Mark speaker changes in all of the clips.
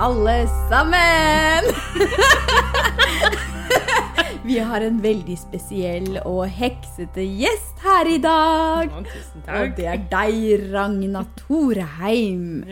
Speaker 1: alle sammen! Vi har en veldig spesiell og heksete gjest her i dag.
Speaker 2: Tusen takk.
Speaker 1: Og det er deg, Ragna Thorheim.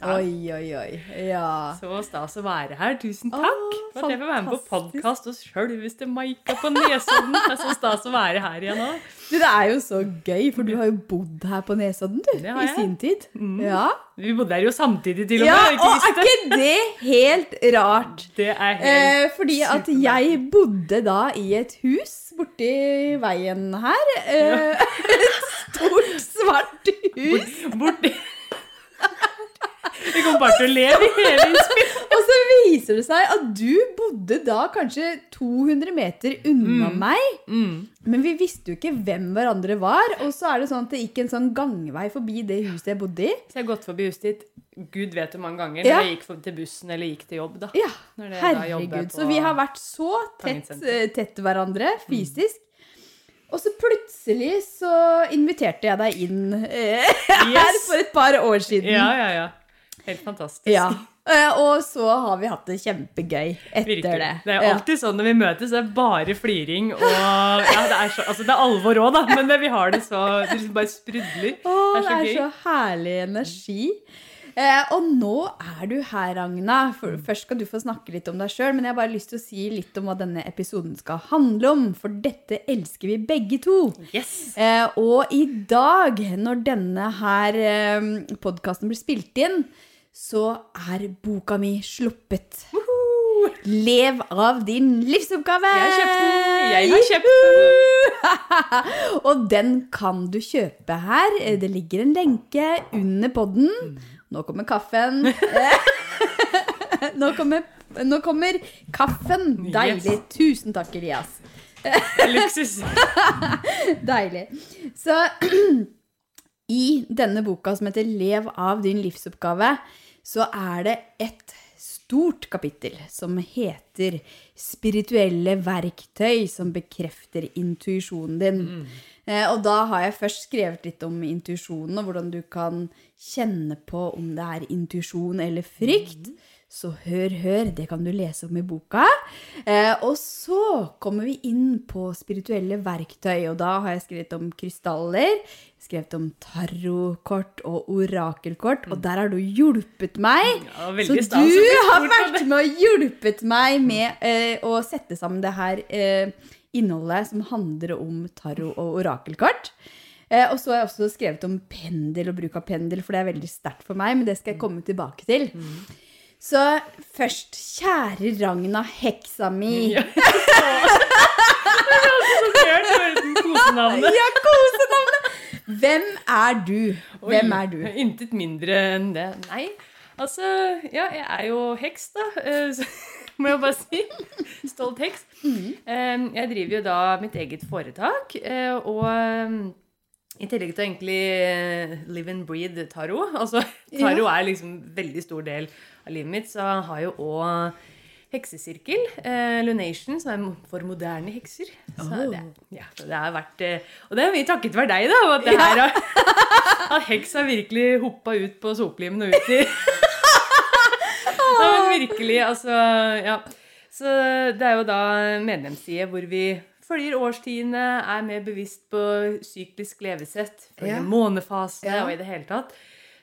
Speaker 1: Oi, oi, oi. Ja.
Speaker 2: Så stas å være her. Tusen
Speaker 1: takk
Speaker 2: takk. for at jeg får være med på podkast hos sjølveste Maika på Nesodden. Det er så stas å være her igjen òg.
Speaker 1: Du, det er jo så gøy, for du har jo bodd her på Nesodden, du. I sin tid. Ja.
Speaker 2: Vi bodde her jo samtidig, til og
Speaker 1: ja,
Speaker 2: med.
Speaker 1: og er ikke det helt rart?
Speaker 2: Det er helt
Speaker 1: Eh, fordi at jeg bodde da i et hus borti veien her. Eh, et stort, svart hus.
Speaker 2: Borti Vi kommer bare til å le i hele innspillet.
Speaker 1: Og så viser det seg at du bodde da kanskje 200 meter unna meg.
Speaker 2: Mm.
Speaker 1: Men vi visste jo ikke hvem hverandre var. Og så er det sånn at det gikk en sånn gangvei forbi det huset jeg bodde i.
Speaker 2: Så jeg har gått forbi huset ditt gud vet hvor mange ganger
Speaker 1: Ja.
Speaker 2: når jeg gikk til bussen eller gikk til jobb. da.
Speaker 1: Ja, herregud. Så vi har vært så tett, eh, tett hverandre fysisk. Og så plutselig så inviterte jeg deg inn eh, her for et par år siden.
Speaker 2: Ja, ja, ja. Helt fantastisk.
Speaker 1: Ja. Eh, Og så har vi hatt det kjempegøy etter
Speaker 2: Virkelig.
Speaker 1: det.
Speaker 2: Det er alltid sånn når vi møtes, det er bare fliring og ja, det, er så, altså, det er alvor òg, da, men vi har det så Det liksom bare sprudler.
Speaker 1: Å,
Speaker 2: det er så gøy.
Speaker 1: så herlig energi. Eh, og nå er du her, Ragna. Først skal du få snakke litt om deg sjøl, men jeg har bare lyst til å si litt om hva denne episoden skal handle om. For dette elsker vi begge to.
Speaker 2: Yes!
Speaker 1: Eh, og i dag, når denne her eh, podkasten blir spilt inn, så er boka mi sluppet. Lev av din livsoppgave!
Speaker 2: Jeg har kjøpt den. Jeg har kjøpt den.
Speaker 1: og den kan du kjøpe her. Det ligger en lenke under podden. Nå kommer kaffen. nå, kommer, nå kommer kaffen. Deilig. Tusen takk, Elias.
Speaker 2: Luksus.
Speaker 1: Deilig. Så i denne boka som heter 'Lev av din livsoppgave', så er det et stort kapittel som heter 'Spirituelle verktøy som bekrefter intuisjonen din'. Mm. og da har jeg først skrevet litt om intuisjonen, og hvordan du kan kjenne på om det er intuisjon eller frykt. Så hør, hør, det kan du lese om i boka. Eh, og så kommer vi inn på spirituelle verktøy, og da har jeg skrevet om krystaller, skrevet om tarotkort og orakelkort, og der har du hjulpet meg.
Speaker 2: Ja,
Speaker 1: Så
Speaker 2: stas
Speaker 1: du har vært med og hjulpet meg med eh, å sette sammen det her eh, innholdet som handler om tarot og orakelkort. Eh, og så har jeg også skrevet om pendel og bruk av pendel, for det er veldig sterkt for meg, men det skal jeg komme tilbake til. Så først, kjære Ragna, heksa mi.
Speaker 2: Ja. Så gørt å høre den kosenavnet.
Speaker 1: Ja, kosenavnet! Hvem er du? Hvem er du?
Speaker 2: Intet mindre enn det. Nei, altså Ja, jeg er jo heks, da. eh, Så, må jeg bare si. Stolt heks. Eh, Jeg driver jo da mitt eget foretak, eh, og i tillegg til egentlig eh, live and breathe tarot Altså, tarot er liksom en veldig stor del av livet mitt, så har jeg jo òg heksesirkel, eh, Lunation, som er for moderne hekser. Så
Speaker 1: Oh.
Speaker 2: det, ja, det har vært eh, Og det er mye takket være deg, da. At, det her at heks har virkelig hoppa ut på soplimen og ut i ja, virkelig, altså Ja. Så det er jo da medlemsside hvor vi følger årstidene, er mer bevisst på syklisk levesett, følger
Speaker 1: Ja.
Speaker 2: månefasene
Speaker 1: Ja.
Speaker 2: og i det hele tatt.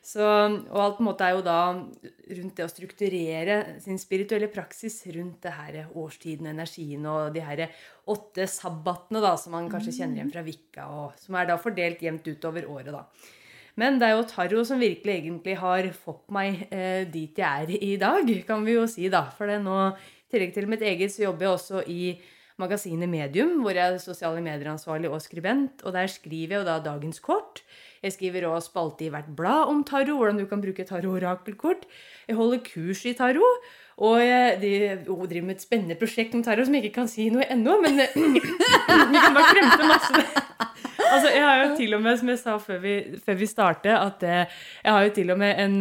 Speaker 2: Så, og alt på en måte er jo da rundt det å strukturere sin spirituelle praksis rundt det her årstiden, og energien og de her åtte sabbatene da, som man kanskje kjenner igjen fra Vikka, og som er da fordelt jevnt utover året. da. Men det er jo Taro som virkelig egentlig har fått meg eh, dit jeg er i dag, kan vi jo si, da. For det nå, i tillegg til mitt eget, så jobber jeg også i magasinet Medium, hvor jeg er sosiale medieransvarlig og skribent. Og der skriver jeg jo da dagens kort. Jeg skriver også spalte i hvert blad om tarot, hvordan du kan bruke tarot-orakelkort. Jeg holder kurs i tarot. Og jeg de, driver med et spennende prosjekt om tarot som jeg ikke kan si noe ennå, men eh, vi kan bare kremte masse. Altså, jeg har jo til og med, som jeg sa før vi, før vi startet, at eh, jeg har jo til og med en,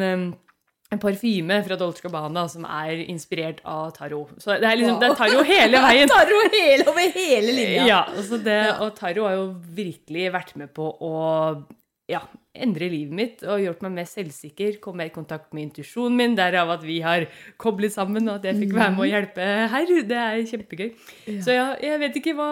Speaker 2: en parfyme fra Dolce Gabbana som er inspirert av tarot. Så det er liksom, det er tarot hele veien.
Speaker 1: Taro hele, over hele linja.
Speaker 2: Ja, altså det, og Taro har jo virkelig vært med på å ja, endre livet mitt og gjort meg mer selvsikker. Komme mer i kontakt med intuisjonen min. Derav at vi har koblet sammen, og at jeg fikk være med å hjelpe her. Det er kjempegøy. Så ja, jeg vet ikke hva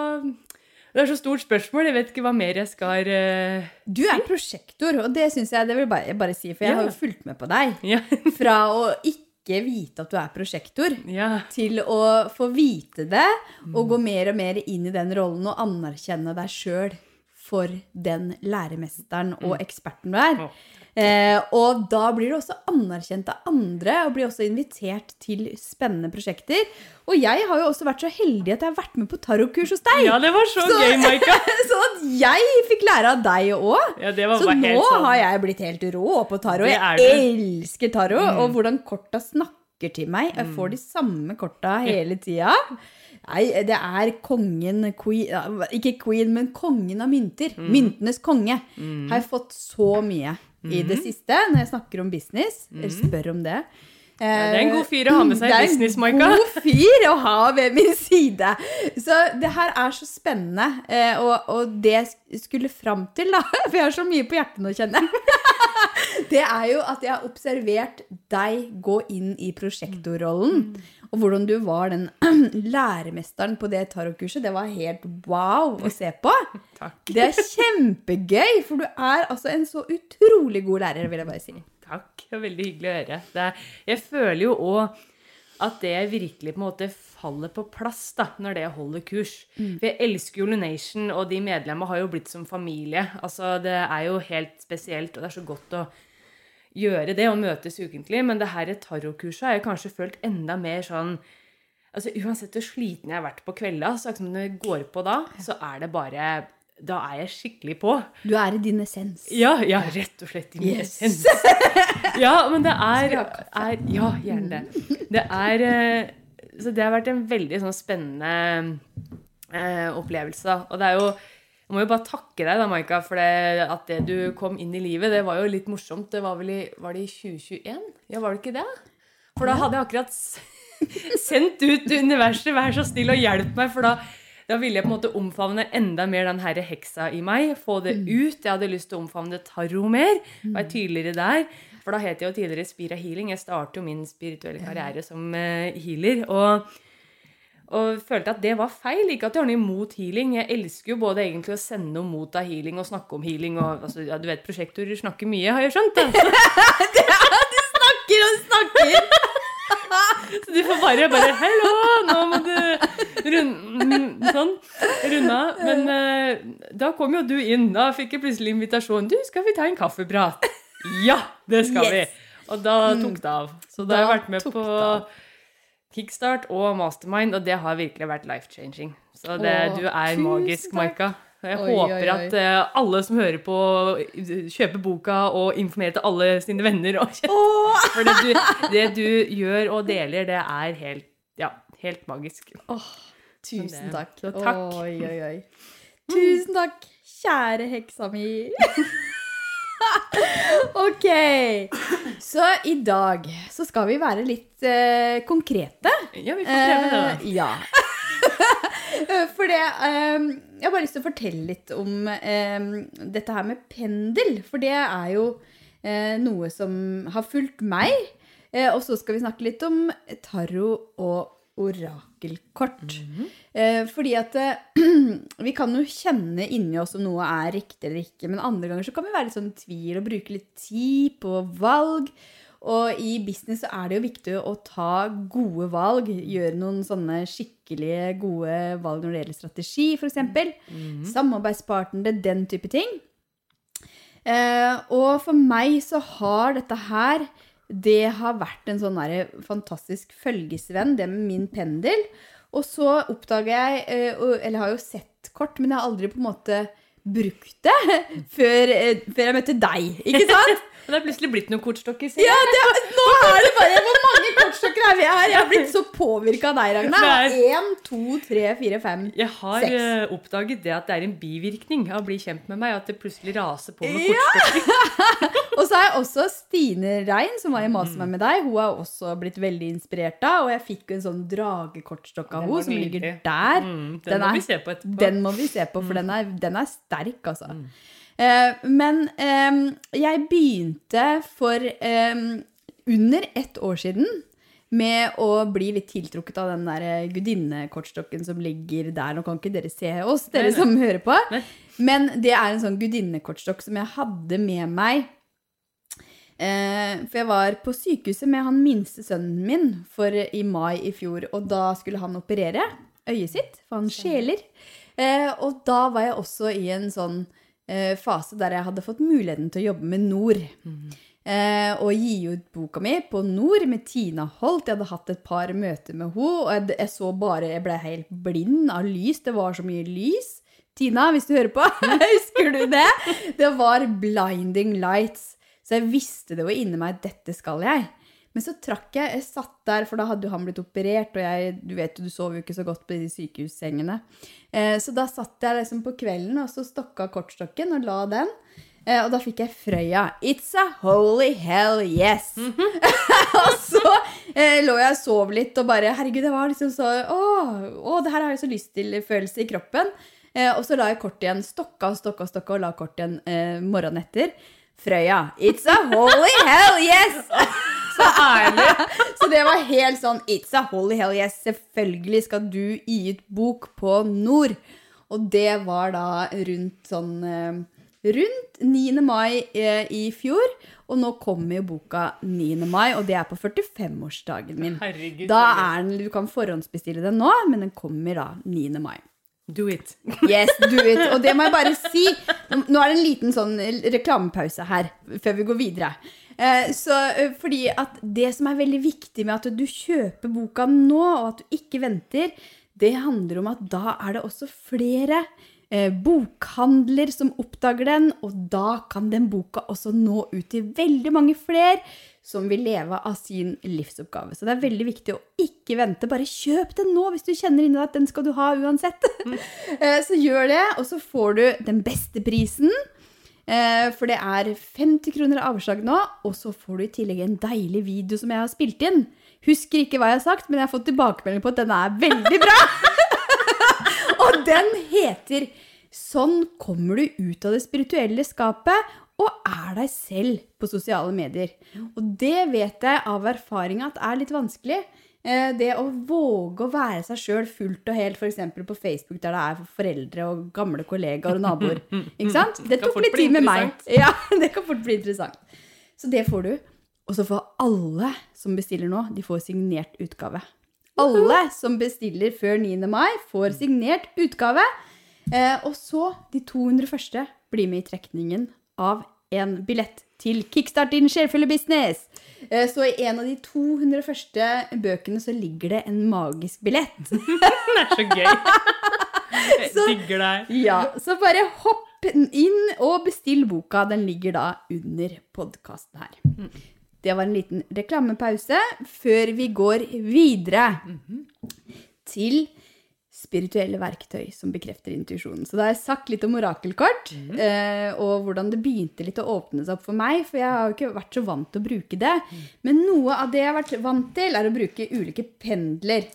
Speaker 2: Det er så stort spørsmål. Jeg vet ikke hva mer jeg skal uh,
Speaker 1: Du er prosjektor, og det syns jeg det vil bare, bare si, for jeg
Speaker 2: Ja.
Speaker 1: har jo fulgt med på deg.
Speaker 2: Ja.
Speaker 1: Fra å ikke vite at du er prosjektor,
Speaker 2: ja.
Speaker 1: til å få vite det og gå mer og mer inn i den rollen og anerkjenne deg sjøl for den læremesteren og eksperten du er. Eh, og da blir du også anerkjent av andre og blir også invitert til spennende prosjekter. Og jeg har jo også vært så heldig at jeg har vært med på tarotkurs hos deg.
Speaker 2: ja, det var så,
Speaker 1: Så-
Speaker 2: gøy, Maika!
Speaker 1: Så at jeg fikk lære av deg òg.
Speaker 2: Ja, det var
Speaker 1: Så nå
Speaker 2: sånn.
Speaker 1: har jeg blitt helt rå på tarot. Jeg
Speaker 2: er
Speaker 1: elsker tarot, og hvordan korta snakker til meg. Jeg får de samme korta hele tida. Nei, det er kongen queen, Ikke queen, men kongen av mynter. Myntenes konge. Har jeg fått så mye i det siste når jeg snakker om business. Eller spør om det.
Speaker 2: Ja, det er en god fyr å ha med seg i business,
Speaker 1: Det er en god fyr å ha ved min side. Så det her er så spennende. eh, Og, og det jeg skulle fram til, da For jeg har så mye på hjertet nå, kjenner jeg. Det er jo at jeg har observert deg gå inn i prosjektorrollen. Og hvordan du var den læremesteren på det tarotkurset. Det var helt wow å se på.
Speaker 2: Takk.
Speaker 1: Det er kjempegøy, for du er altså en så utrolig god lærer, vil jeg bare si.
Speaker 2: Takk. Det var veldig hyggelig å høre. Det jeg føler jo òg at det virkelig på en måte faller på plass da, når det holder kurs. For jeg elsker jo Lunation, og de medlemmene har jo blitt som familie. Altså, Det er jo helt spesielt, og det er så godt å gjøre det og møtes ukentlig. Men det her tarotkurset har jeg kanskje følt enda mer sånn altså Uansett hvor sliten jeg har vært på kvelda, så liksom når jeg går på da, så er det bare Da er jeg skikkelig på.
Speaker 1: Du er i din essens.
Speaker 2: Ja, ja, rett og slett i min
Speaker 1: Yes.
Speaker 2: essens. Ja, men det er, er Ja, gjerne det. Det er eh, Så det har vært en veldig sånn spennende eh, opplevelse. Og det er jo Jeg må jo bare takke deg, da, Maika, for det, at det du kom inn i livet, det var jo litt morsomt. Det var vel i Var det i 2021? Ja, var det ikke det? For da hadde jeg akkurat sendt ut universet 'vær så snill og hjelp meg', for da da ville jeg på en måte omfavne enda mer den herre heksa i meg. Få det ut. Jeg hadde lyst til å omfavne tarot mer. Var tydeligere der. For da het jeg jo tidligere Spira Healing. Jeg startet jo min spirituelle karriere som eh, healer. Og, og følte at det var feil. Ikke at jeg har noe imot healing. Jeg elsker jo både egentlig å sende noe mot av healing og snakke om healing. Og, altså, ja, du vet, prosjektorer snakker mye, har jeg skjønt. Da.
Speaker 1: Snakker og snakker!
Speaker 2: Så du får bare bare 'Hallo, nå må du runde Sånn. Runda. Men uh, da kom jo du inn. Da fikk jeg plutselig invitasjon. 'Du, skal vi ta en kaffeprat?' Ja, det skal
Speaker 1: Yes.
Speaker 2: vi. Og da tok det av. Så da har jeg vært med på. Kickstart og Mastermind, og det har virkelig vært life-changing. Så det,
Speaker 1: Åh,
Speaker 2: du er magisk. Maika. Jeg
Speaker 1: Oi, oi,
Speaker 2: håper
Speaker 1: oi.
Speaker 2: at eh, alle som hører på, kjøper boka og informerer til alle sine venner. Og for det du, det du gjør og deler, det er helt, ja, helt magisk.
Speaker 1: Tusen takk.
Speaker 2: så takk.
Speaker 1: Oi, oi, oi. Tusen takk, kjære heksa mi. ok. Så i dag så skal vi være litt uh, konkrete.
Speaker 2: Ja, vi får prøve det. da.
Speaker 1: Eh, ja. For det um, Jeg har bare lyst til å fortelle litt om um, dette her med pendel. For det er jo uh, noe som har fulgt meg. Og så skal vi snakke litt om tarot og orakelkort. eh, fordi at eh, vi kan jo kjenne inni oss om noe er riktig eller ikke, men andre ganger så kan vi være litt sånn i tvil og bruke litt tid på valg. Og i business så er det jo viktig å ta gode valg. Gjøre noen sånne skikkelige gode valg når det gjelder strategi, f.eks. Samarbeidspartnere, den type ting. Eh, og for meg så har dette her Det har vært en sånn fantastisk følgesvenn, det med min pendel. Og så oppdaga jeg eh, Eller har jo sett kort, men jeg har aldri på en måte brukt det før, eh, før jeg møtte deg. Ikke sant?
Speaker 2: Og det er plutselig blitt noen kortstokker. ser
Speaker 1: Ja, det, nå er det bare Hvor mange kortstokker er vi her? Jeg har blitt så påvirka av deg, Ragna. Én, to, tre, fire, fem.
Speaker 2: Jeg har
Speaker 1: Seks.
Speaker 2: eh, oppdaget det at det er en bivirkning av å bli kjent med meg, at det plutselig raser på med kortstokker. Ja.
Speaker 1: Og så har jeg også Stine Rein, som var i meg med deg. Hun har også blitt veldig inspirert av. Og jeg fikk en sånn dragekortstokk av henne som ligger der.
Speaker 2: Mm, den,
Speaker 1: Den
Speaker 2: må
Speaker 1: er-
Speaker 2: vi se på etterpå.
Speaker 1: Den må vi se på, for den er, den er sterk, altså. Eh, men eh, jeg begynte for eh, under ett år siden med å bli litt tiltrukket av den der eh, gudinnekortstokken som ligger der. Nå kan ikke dere se oss, dere
Speaker 2: Nei, nei.
Speaker 1: som hører på.
Speaker 2: Nei.
Speaker 1: Men det er en sånn gudinnekortstokk som jeg hadde med meg. Eh, for jeg var på sykehuset med han minste sønnen min for i mai i fjor. Og da skulle han operere øyet sitt, for han skjeler. Eh, og da var jeg også i en sånn eh, fase der jeg hadde fått muligheten til å jobbe med Nord. Eh, og gi ut boka mi på Nord med Tina Holt. Jeg hadde hatt et par møter med henne, og jeg, jeg så bare Jeg ble helt blind av lys. Det var så mye lys. Tina, hvis du hører på, husker du det? Det var blinding lights. Så jeg visste det var inni meg dette skal jeg. Men så trakk jeg, jeg satt der, for da hadde han blitt operert, og jeg, du vet jo, du sov jo ikke så godt på de sykehussengene. Eh, så da satt jeg liksom på kvelden, og så stokka kortstokken og la den. Eh, og da fikk jeg Frøya. It's a holy hell yes! og så eh, lå jeg og sov litt og bare Herregud, det var liksom så Å, å det her har jeg så lyst til følelse i kroppen. Eh, og så la jeg kort igjen. Stokka og stokka og stokka og la kort igjen eh, morgenen etter. Frøya. It's a holy hell yes!
Speaker 2: Så ærlig!
Speaker 1: Så det var helt sånn It's a holy hell yes. Selvfølgelig skal du gi ut bok på Nord. Og det var da rundt sånn eh, Rundt 9. mai eh, i fjor. Og nå kommer jo boka 9. mai, og det er på 45-årsdagen min.
Speaker 2: Herregud.
Speaker 1: Da er den, Du kan forhåndsbestille den nå, men den kommer da 9. mai.
Speaker 2: Do it.
Speaker 1: Yes, do it. Og det må jeg bare si. Nå er det en liten sånn reklamepause her, før vi går videre. Eh, Så, eh, fordi at det som er veldig viktig med at du kjøper boka nå, og at du ikke venter, det handler om at da er det også flere eh, bokhandler som oppdager den, og da kan den boka også nå ut til veldig mange flere som vil leve av sin livsoppgave. Så det er veldig viktig å ikke vente. Bare kjøp den nå hvis du kjenner inni deg at den skal du ha uansett. Mm. så gjør det, og så får du den beste prisen. Eh, For det er 50 kroner avslag nå, og så får du i tillegg en deilig video som jeg har spilt inn. Husker ikke hva jeg har sagt, men jeg har fått tilbakemelding på at den er veldig bra. og den heter 'Sånn kommer du ut av det spirituelle skapet' og er deg selv på sosiale medier. Og det vet jeg av erfaring at er litt vanskelig. Eh, Det å våge å være seg sjøl fullt og helt, f.eks. på Facebook, der det er foreldre og gamle kollegaer og naboer. Ikke sant? Det tok litt tid med meg. Ja, det kan fort bli interessant. Så det får du. Og så får alle som bestiller nå, de får signert utgave. Alle som bestiller før 9. mai, får signert utgave. Eh, og så, de 200 første, blir med i trekningen av en billett til Kickstart din sjelfulle business. Eh, så i en av de 200 første bøkene så ligger det en magisk billett.
Speaker 2: Det er så gøy. Jeg
Speaker 1: Så-
Speaker 2: digger deg.
Speaker 1: Ja, så bare hopp inn og bestill boka. Den ligger da under podkasten her. Det var en liten reklamepause før vi går videre til spirituelle verktøy som bekrefter intuisjonen. Så da har jeg sagt litt om orakelkort, eh, og hvordan det begynte litt å åpne seg opp for meg, for jeg har jo ikke vært så vant til å bruke det. Men noe av det jeg har vært vant til, er å bruke ulike pendler.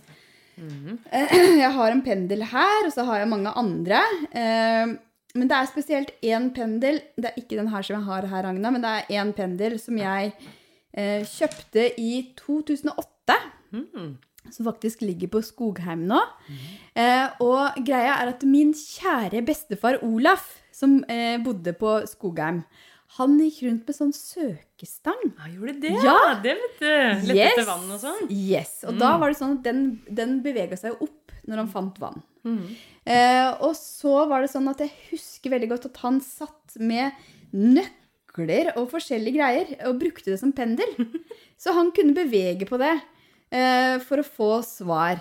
Speaker 1: Eh, Jeg har en pendel her, og så har jeg mange andre. Eh, Men det er spesielt én pendel. Det er ikke den her som jeg har her, Agna, men det er én pendel som jeg eh, kjøpte i 2008.
Speaker 2: Mm.
Speaker 1: Som faktisk ligger på Skogheim nå. Eh, og greia er at min kjære bestefar Olaf, som eh, bodde på Skogheim, han gikk rundt med sånn søkestang.
Speaker 2: Ja, gjorde det?
Speaker 1: Ja.
Speaker 2: Det vet du. Lette
Speaker 1: Yes.
Speaker 2: etter vann og sånn.
Speaker 1: Yes, Og da var det sånn at den, den bevega seg opp når han fant vann. Eh, og så var det sånn at jeg husker veldig godt at han satt med nøkler og forskjellige greier og brukte det som pendel. Så han kunne bevege på det for å få svar.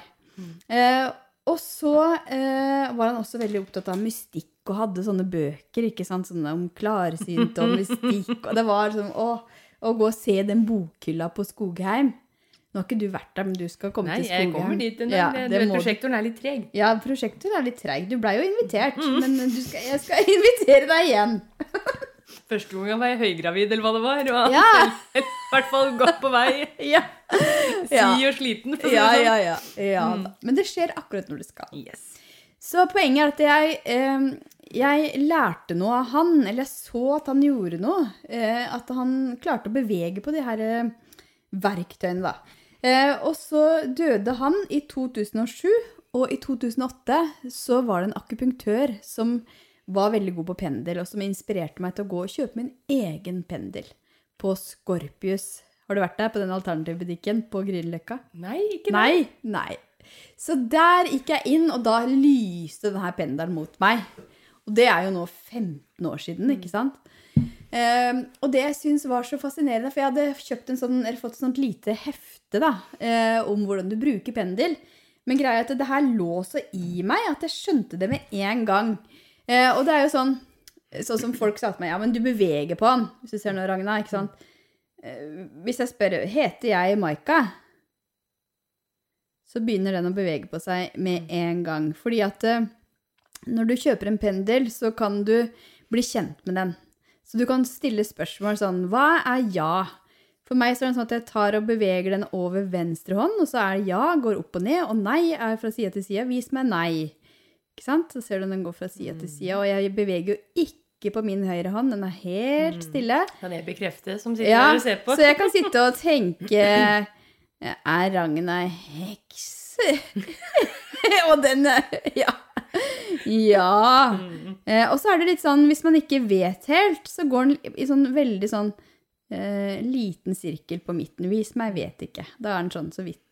Speaker 1: Eh, og så eh, var han også veldig opptatt av mystikk og hadde sånne bøker ikke sant? Sånne om klarsynt og mystikk. Og det var sånn å, å gå og se den bokhylla på Skogheim. Nå har ikke du vært der, men du skal komme
Speaker 2: Nei,
Speaker 1: til
Speaker 2: jeg kommer dit en dag.
Speaker 1: Ja,
Speaker 2: du vet, prosjektoren er litt treg.
Speaker 1: Ja, prosjektoren er litt treg. Du blei jo invitert,
Speaker 2: Mm.
Speaker 1: men du skal, jeg skal invitere deg igjen.
Speaker 2: Første gang var jeg høygravid, eller hva det var. Og
Speaker 1: Ja.
Speaker 2: I hvert fall godt på vei.
Speaker 1: Ja,
Speaker 2: Si og sliten, for
Speaker 1: ja,
Speaker 2: sånn.
Speaker 1: ja. ja. ja
Speaker 2: Mm.
Speaker 1: Men det skjer akkurat når det skal.
Speaker 2: Yes.
Speaker 1: Så poenget er at jeg, eh, jeg lærte noe av han, eller jeg så at han gjorde noe. Eh, at han klarte å bevege på de her eh, verktøyene, da. Eh, og så døde han i 2007, og i 2008 så var det en akupunktør som var veldig god på pendel, og som inspirerte meg til å gå og kjøpe min egen pendel på Scorpius. Har du vært der på den alternativbutikken på Grünerløkka?
Speaker 2: Nei, ikke det.
Speaker 1: Nei, nei. Så der gikk jeg inn, og da lyste denne pendelen mot meg. Og det er jo nå 15 år siden, ikke sant? Um, og det jeg syns var så fascinerende, for jeg hadde en sånn, fått et sånt lite hefte da, uh, om hvordan du bruker pendel. Men greia er at det her lå så i meg at jeg skjønte det med en gang. Eh, og det er jo sånn, sånn som folk sa til meg, ja, men du beveger på den, hvis du ser nå, Ragna, ikke sant? Eh, hvis jeg spør, heter jeg Maika? Så begynner den å bevege på seg med en gang. Fordi at eh, når du kjøper en pendel, så kan du bli kjent med den. Så du kan stille spørsmål sånn Hva er ja? For meg så er det sånn at jeg tar og beveger den over venstre hånd, og så er det ja, går opp og ned, og nei er fra side til side. Vis meg nei. Ikke sant? Så ser du den går fra side til side, og jeg beveger jo ikke på min høyre hånd. Den er helt stille.
Speaker 2: Kan jeg bekrefte, som sitter
Speaker 1: Ja,
Speaker 2: her og ser på?
Speaker 1: så jeg kan sitte og tenke Er Ragna heks? og den Ja. Ja. Eh, og så er det litt sånn, hvis man ikke vet helt, så går den i sånn veldig sånn eh, liten sirkel på midten. Vis meg, vet ikke. Da er den sånn så vidt.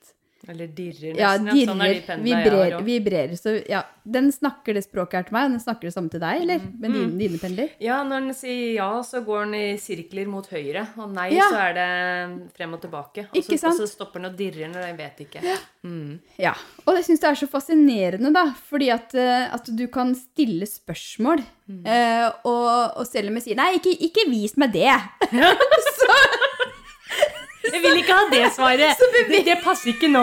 Speaker 2: Eller dirrer
Speaker 1: Ja,
Speaker 2: nesten. Ja, sånn er
Speaker 1: dirrer,
Speaker 2: de pendlene vibrer,
Speaker 1: vibrerer, Så ja, den snakker det språket her til meg, og den snakker det samme til deg, eller?
Speaker 2: Mm.
Speaker 1: Med dine, dine pendler?
Speaker 2: Ja, når den sier ja, så går den i sirkler mot høyre. Og nei,
Speaker 1: Ja.
Speaker 2: så er det frem og tilbake. Og
Speaker 1: Ikke
Speaker 2: så,
Speaker 1: sant?
Speaker 2: og så stopper den og dirrer når den vet ikke. Mm.
Speaker 1: Ja, og jeg syns det er så fascinerende, da. Fordi at, eh, at du kan stille spørsmål.
Speaker 2: Mm.
Speaker 1: eh, og, og selv om jeg sier 'nei, ikke, ikke vis meg det',
Speaker 2: Jeg vil ikke ha det svaret! Det, det passer ikke nå.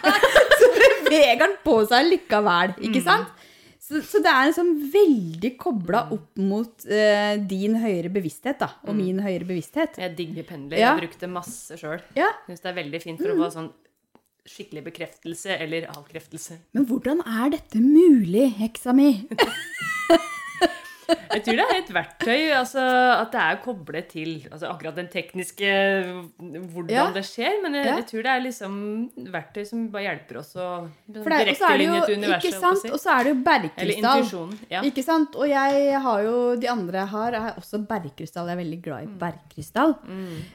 Speaker 1: så beveger han på seg likevel.
Speaker 2: Mm.
Speaker 1: Ikke sant? Så, så det er en sånn veldig kobla
Speaker 2: Mm.
Speaker 1: opp mot uh, din høyere bevissthet, da.
Speaker 2: Mm.
Speaker 1: Og min høyere bevissthet.
Speaker 2: Jeg digger pendler.
Speaker 1: Ja.
Speaker 2: Jeg har brukt det masse sjøl.
Speaker 1: Ja,
Speaker 2: Syns det er veldig fint for å få sånn skikkelig bekreftelse eller avkreftelse.
Speaker 1: Men hvordan er dette mulig, heksa mi?
Speaker 2: Jeg tror det er et verktøy, altså at det er koblet til altså akkurat den tekniske hvordan
Speaker 1: Ja.
Speaker 2: det skjer, men jeg,
Speaker 1: Ja.
Speaker 2: jeg tror det er liksom verktøy som bare hjelper oss å direktelinje til universet.
Speaker 1: ikke sant? Og så er det jo bergkrystall.
Speaker 2: Ja.
Speaker 1: Ikke sant? Og jeg har jo De andre jeg har, er også bergkrystall. Jeg er veldig glad i bergkrystall.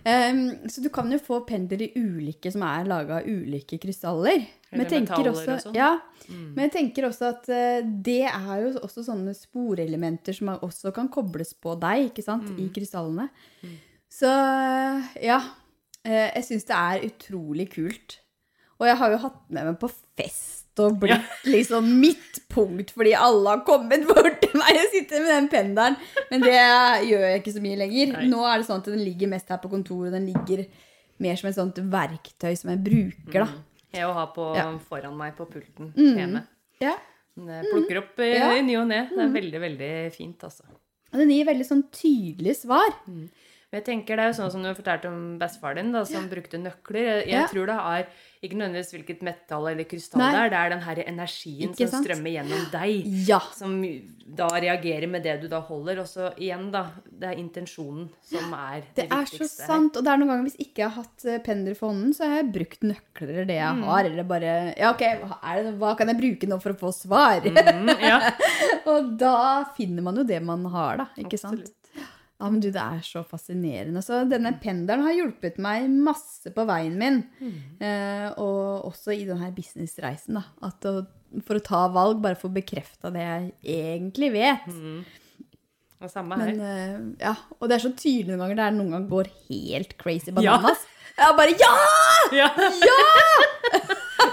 Speaker 1: Um, så du kan jo få pendler i ulike som er laga av ulike krystaller. Men jeg også,
Speaker 2: og sånn.
Speaker 1: ja, men jeg tenker også at eh, det er jo også sånne sporelementer som er- også kan kobles på deg, ikke sant, i krystallene. Så ja, eh, jeg syns det er utrolig kult. Og jeg har jo hatt med meg på fest og blitt liksom midtpunkt fordi alle har kommet bort til meg og sitter med den pendelen. Men det gjør jeg ikke så mye lenger.
Speaker 2: Nei.
Speaker 1: Nå er det sånn at den ligger mest her på kontoret. Den ligger mer som et sånt verktøy som jeg bruker, da.
Speaker 2: Jeg har på
Speaker 1: Ja.
Speaker 2: foran meg på pulten
Speaker 1: Mm.
Speaker 2: hjemme.
Speaker 1: Ja.
Speaker 2: Det plukker opp i
Speaker 1: Ja.
Speaker 2: i ny og ne. Det er veldig, veldig fint, altså.
Speaker 1: Og den gir veldig sånn tydelige svar.
Speaker 2: Men jeg tenker Det er jo sånn som du fortalte om bestefaren din, da, som brukte nøkler. Jeg, jeg
Speaker 1: Ja.
Speaker 2: tror det er ikke nødvendigvis hvilket metall eller krystall
Speaker 1: Nei.
Speaker 2: det er, det er den her energien
Speaker 1: Ikke
Speaker 2: som
Speaker 1: sant?
Speaker 2: strømmer gjennom deg.
Speaker 1: Ja.
Speaker 2: Som da reagerer med det du da holder. Og så igjen, da. Det er intensjonen som er det,
Speaker 1: Det er så sant. Og det er noen ganger hvis ikke jeg har hatt eh, pendler for hånden, så har jeg brukt nøkler eller det
Speaker 2: Mm.
Speaker 1: jeg har. Eller bare Ja, OK, hva, det, hva kan jeg bruke nå for å få svar?
Speaker 2: Mm, ja,
Speaker 1: og da finner man jo det man har, da. Ikke sant? Ja, men du, det er så fascinerende. Så denne pendelen har hjulpet meg masse på veien min.
Speaker 2: Mm.
Speaker 1: Eh, og også i denne businessreisen, da. At å, for å ta valg, bare få bekrefta det jeg egentlig vet.
Speaker 2: Og samme
Speaker 1: Men eh, ja, Og det er så tydelig noen ganger. Det er noen ganger går helt crazy
Speaker 2: Ja.
Speaker 1: bananas. Jeg bare Ja!
Speaker 2: Ja!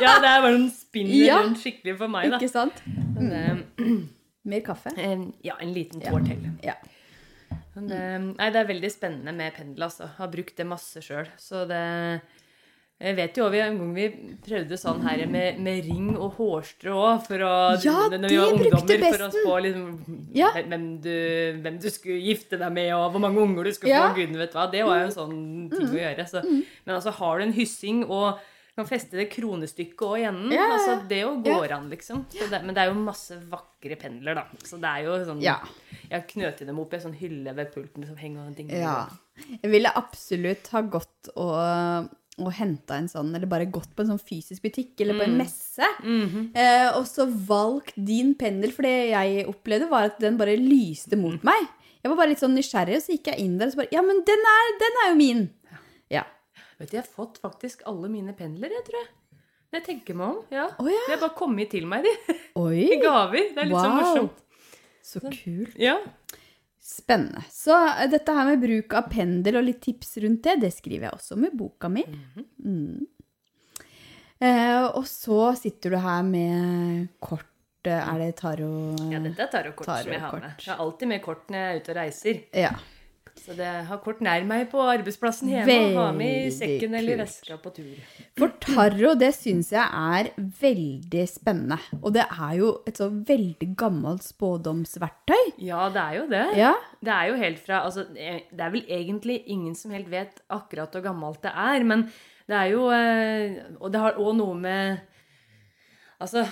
Speaker 2: ja, det er bare en spinner
Speaker 1: Ja.
Speaker 2: rundt skikkelig for meg, da.
Speaker 1: Ikke sant?
Speaker 2: Men,
Speaker 1: Mer kaffe?
Speaker 2: en- ja, en liten tår til.
Speaker 1: Ja.
Speaker 2: Men det, nei, det er veldig spennende med pendel, altså. Har brukt det masse sjøl. Så det Jeg vet jo også, vi en gang vi prøvde sånn her med, med ring og hårstrå òg, for å
Speaker 1: Ja,
Speaker 2: Når vi var ungdommer, for å
Speaker 1: besten.
Speaker 2: spå liksom
Speaker 1: Ja.
Speaker 2: hvem, du, hvem du skulle gifte deg med, og hvor mange unger du skulle
Speaker 1: Ja.
Speaker 2: få, Gud vet hva. Det var jo en sånn ting å gjøre. Så, men altså, har du en hyssing og kan feste det kronestykket òg i enden.
Speaker 1: Ja.
Speaker 2: Altså, det jo går an, liksom. Det, men det er jo masse vakre pendler, da. Så det er jo sånn
Speaker 1: Ja.
Speaker 2: Jeg har knøtet dem opp i en sånn hylle ved pulten som henger og ting.
Speaker 1: Ja. Jeg ville absolutt ha gått og, og henta en sånn, eller bare gått på en sånn fysisk butikk eller på en messe. eh, og så valgt din pendel, for det jeg opplevde, var at den bare lyste mot meg. Jeg var bare litt sånn nysgjerrig, og så gikk jeg inn der og så bare Ja, men den er, den er jo min! Ja.
Speaker 2: Vet du, jeg har fått faktisk alle mine pendler, jeg tror jeg. Når jeg tenker meg om. Ja.
Speaker 1: Oh, ja.
Speaker 2: De har bare kommet til meg, de.
Speaker 1: Oi!
Speaker 2: I gaver. Det er litt sånn morsomt.
Speaker 1: Så kult.
Speaker 2: Ja.
Speaker 1: Spennende. Så eh, dette her med bruk av pendel og litt tips rundt det, det skriver jeg også med boka mi. mm. eh, og så sitter du her med kort. eh, Er det tarot
Speaker 2: ja, dette er tarotkort som jeg har med. Jeg har alltid med kort når jeg er ute og reiser.
Speaker 1: Ja.
Speaker 2: Så det har kort nær meg på arbeidsplassen hjemme og ha med i
Speaker 1: Veldig
Speaker 2: sekken eller veska på tur.
Speaker 1: For tarot, det syns jeg er veldig spennende. Og det er jo et så veldig gammelt spådomsverktøy.
Speaker 2: Ja, det er jo det.
Speaker 1: Ja.
Speaker 2: Det er jo helt fra altså, Det er vel egentlig ingen som helt vet akkurat hvor gammelt det er, men det er jo eh, Og det har òg noe med Altså,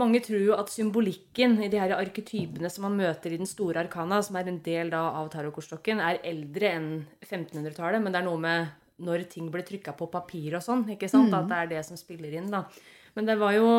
Speaker 2: Mange tror jo at symbolikken i de her arketypene som man møter i den store arkana, som er en del da av tarotkortstokken, er eldre enn 1500-tallet. Men det er noe med når ting ble trykka på papir og sånn. ikke sant? At det er det som spiller inn. da. Men det var jo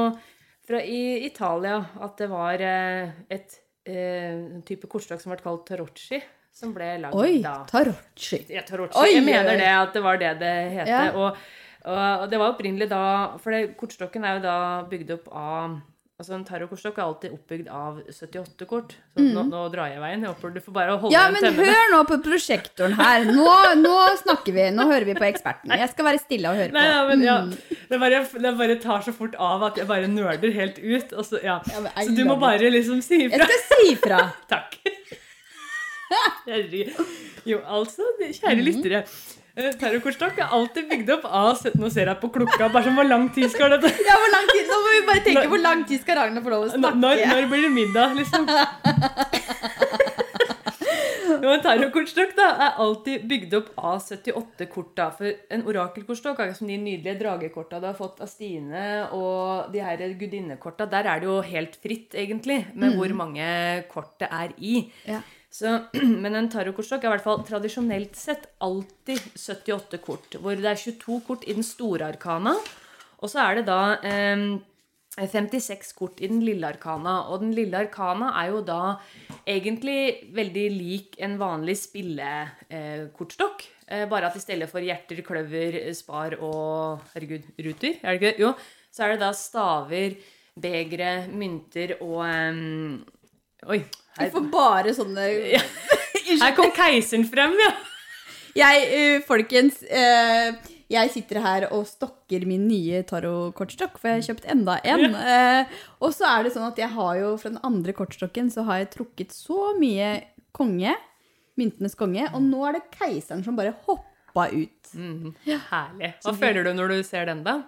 Speaker 2: fra i Italia at det var eh, et eh, en type kortstokk som ble kalt tarocci, som ble lagd
Speaker 1: Oi,
Speaker 2: da.
Speaker 1: tarotchi.
Speaker 2: Ja, tarocci.
Speaker 1: Oi,
Speaker 2: jeg mener
Speaker 1: oi.
Speaker 2: det at det var det det het.
Speaker 1: Ja.
Speaker 2: Og, og det var opprinnelig da For det, kortstokken er jo da bygd opp av Altså En tarotkortstokk er alltid oppbygd av 78 kort. Så nå, nå drar jeg veien. Jeg håper du får bare holde
Speaker 1: Mm. Ja, men
Speaker 2: temmene.
Speaker 1: hør nå på prosjektoren her. Nå, nå snakker vi. Nå hører vi på eksperten. Jeg skal være stille og høre
Speaker 2: Nei,
Speaker 1: på.
Speaker 2: ja, men ja,
Speaker 1: Mm.
Speaker 2: det, bare, det bare tar så fort av at jeg bare nøler helt ut. Så, ja. Så du må bare liksom si
Speaker 1: Jeg skal si fra.
Speaker 2: Takk. Herregud. Jo, altså, kjære
Speaker 1: Mhm.
Speaker 2: lyttere. eh, Tarotkortstokk er alltid bygd opp av Nå ser jeg på klokka. Bare sånn, Hvor lang tid skal dette
Speaker 1: Ja, hvor lang tid, nå må vi bare tenke hvor lang tid skal Ragnar få lov å snakke.
Speaker 2: Når, når blir det middag, liksom? Jo, en tarotkortstokk da, er alltid bygd opp av 78 kort. da, For en orakelkortstokk, er som de nydelige dragekorta du har fått av Stine, og de her gudinnekorta, der er det jo helt fritt, egentlig, med hvor mange kort det er i.
Speaker 1: Ja.
Speaker 2: Så, men en tarotkortstokk er i hvert fall tradisjonelt sett alltid 78 kort. Hvor det er 22 kort i den store arkana, og så er det da eh, 56 kort i den lille arkana. Og den lille arkana er jo da egentlig veldig lik en vanlig spillekortstokk. Eh, bare at i stedet for hjerter, kløver, spar og herregud, ruter, er det ikke det? Jo, så er det da staver, begre, mynter og Oi. Her,
Speaker 1: får bare sånne
Speaker 2: her kom keiseren frem, ja.
Speaker 1: Jeg, eh, folkens, eh, jeg sitter her og stokker min nye tarotkortstokk, for jeg har kjøpt enda en. Eh, og så er det sånn at jeg har jo fra den andre kortstokken så har jeg trukket så mye konge, myntenes konge, og nå er det keiseren som bare hoppa ut.
Speaker 2: Herlig. Hva føler du når du ser den, da?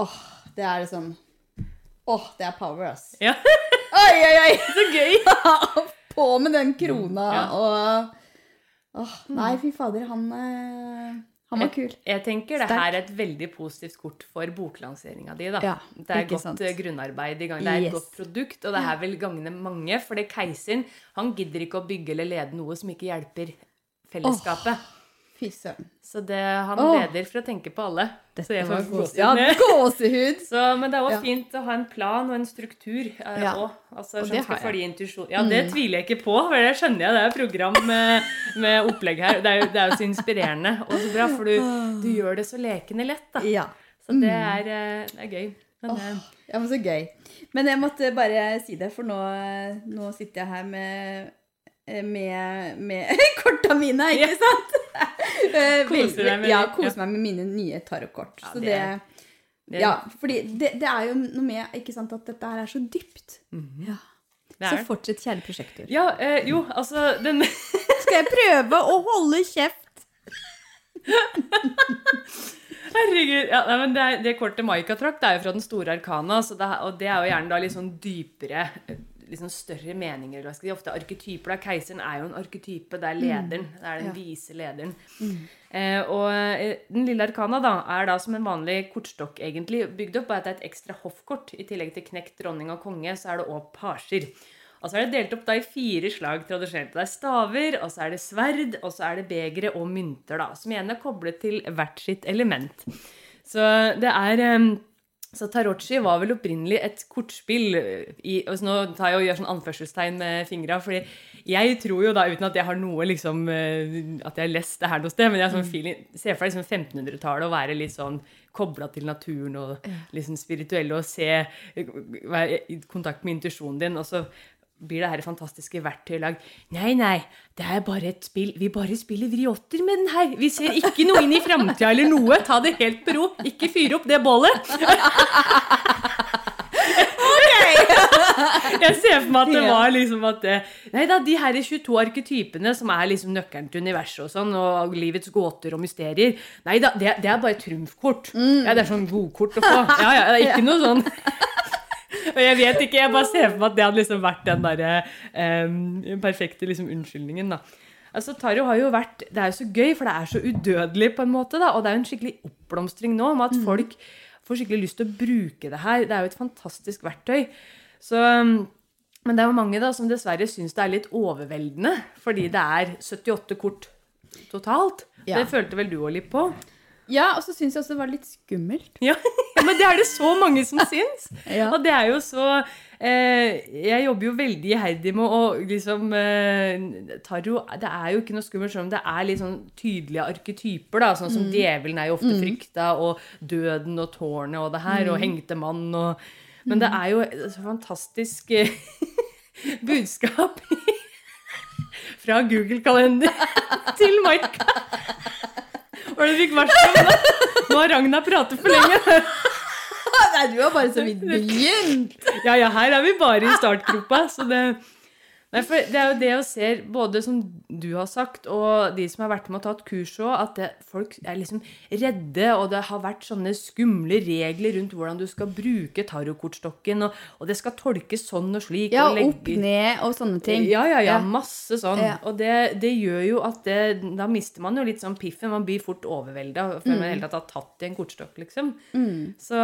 Speaker 1: Åh, det er liksom Åh, det er power, ass.
Speaker 2: Ja,
Speaker 1: Oi, oi, oi!
Speaker 2: så gøy!
Speaker 1: På med den krona
Speaker 2: Ja.
Speaker 1: og Åh, nei, fy fader, han eh, Han var kul.
Speaker 2: Jeg tenker det her er et veldig positivt kort for boklanseringa di. da.
Speaker 1: Ja,
Speaker 2: det er godt
Speaker 1: sant.
Speaker 2: eh, grunnarbeid i gang. Det er et godt produkt, og det her vil gagne mange. For det keiseren han gidder ikke å bygge eller lede noe som ikke hjelper fellesskapet.
Speaker 1: Fy søren.
Speaker 2: Så det, han
Speaker 1: oh.
Speaker 2: leder for å tenke på alle. Så
Speaker 1: var
Speaker 2: gåsehud.
Speaker 1: Ja, gåsehud.
Speaker 2: Så, men det er òg
Speaker 1: Ja.
Speaker 2: fint å ha en plan og en struktur. Eh,
Speaker 1: Ja.
Speaker 2: altså,
Speaker 1: Og det har jeg.
Speaker 2: Ja, det tviler jeg ikke på. For det skjønner jeg. Det er program med, med opplegg her. Det er, jo, det er jo så inspirerende og så bra, for du, du gjør det så lekende lett. da.
Speaker 1: Ja.
Speaker 2: Så det er, eh, det er gøy. Men, eh,
Speaker 1: ja, men så gøy. Men jeg måtte bare si det, for nå, nå sitter jeg her med med, med korta mine, ikke sant? Eh,
Speaker 2: Koser deg med
Speaker 1: ja, kose meg med mine nye tarotkort.
Speaker 2: Ja,
Speaker 1: så
Speaker 2: det
Speaker 1: det,
Speaker 2: det-
Speaker 1: ja, fordi det, det er jo noe med ikke sant, at dette her er så dypt. Ja. Så fortsett, kjære prosjektor.
Speaker 2: Ja, eh, jo, altså den,
Speaker 1: Skal jeg prøve å holde kjeft?
Speaker 2: Herregud. Ja, nei, men det, det kortet Maika trakk, det er jo fra den store arkana. Så det, og det er jo gjerne da litt sånn dypere liksom større meninger. eller si, Ofte arketyper. da. Keiseren er jo en arketype. Det er lederen. Det er den
Speaker 1: Ja.
Speaker 2: vise lederen. Eh, og eh, Den lille arkana da, er da som en vanlig kortstokk egentlig bygd opp. bare at det er et ekstra hoffkort. I tillegg til knekt, dronning og konge, så er det òg pasjer. Og så er det delt opp da i fire slag tradisjonelt. Det er staver, og så er det sverd, og så er det begre og mynter, da, som igjen er koblet til hvert sitt element. Så det er eh, så tarotchi var vel opprinnelig et kortspill i altså Nå tar jeg og gjør sånn anførselstegn med fingra, fordi jeg tror jo da, uten at jeg har noe liksom eh, At jeg har lest det her noe sted, men jeg har sånn feeling ser for deg liksom 1500-tallet og være litt sånn kobla til naturen og liksom spirituelle og se Være i kontakt med intuisjonen din, og så blir det her fantastiske verktøylag. Nei, nei, det er bare et spill. Vi bare spiller vriotter med den her. Vi ser ikke noe inn i framtida eller noe. Ta det helt på ro. Ikke fyre opp det bålet. Jeg ser for meg at det var liksom at det, Nei da, de her 22 arketypene som er liksom nøkkelen til universet og sånn, og livets gåter og mysterier Nei da, det, det er bare trumfkort. Ja, det er sånn godkort å få. Ja, ja, det er ikke noe sånn og jeg vet ikke, jeg bare ser for meg at det hadde liksom vært den derre eh, perfekte liksom unnskyldningen, da. Altså, Taro har jo vært Det er jo så gøy, for det er så udødelig, på en måte, da. Og det er jo en skikkelig oppblomstring nå om at folk får skikkelig lyst til å bruke det her. Det er jo et fantastisk verktøy. Så Men det er jo mange da som dessverre syns det er litt overveldende, fordi det er 78 kort totalt.
Speaker 1: Ja.
Speaker 2: Det følte vel du òg litt på?
Speaker 1: Ja, og så syns jeg også det var litt skummelt.
Speaker 2: Ja, men det er det så mange som syns.
Speaker 1: Ja.
Speaker 2: Og det er jo så eh, Jeg jobber jo veldig iherdig med å liksom eh, Tarot Det er jo ikke noe skummelt, selv om det er litt sånn tydelige arketyper. da, Sånn som djevelen er jo ofte frykta, og døden og tårnet og det her, og hengte mann og Men det er jo så fantastisk eh, budskap fra Google-kalender til Maika. Hva er det du fikk varsel om nå? Nå har Ragna pratet for lenge.
Speaker 1: Nei, du har bare så vidt begynt!
Speaker 2: Ja, ja, her er vi bare i startgropa. Så det, nei, for det er jo det jeg ser, både som du har sagt, og de som har vært med og tatt kurs òg, at det, folk er liksom redde, og det har vært sånne skumle regler rundt hvordan du skal bruke tarotkortstokken, og, og det skal tolkes sånn og slik.
Speaker 1: Ja,
Speaker 2: og legge-
Speaker 1: opp, ned og sånne ting.
Speaker 2: Ja, ja, ja. Masse sånn.
Speaker 1: Ja.
Speaker 2: Og det, det gjør jo at det, da mister man jo litt sånn piffen. Man blir fort overvelda før man i det hele tatt har tatt i en kortstokk, liksom. Så,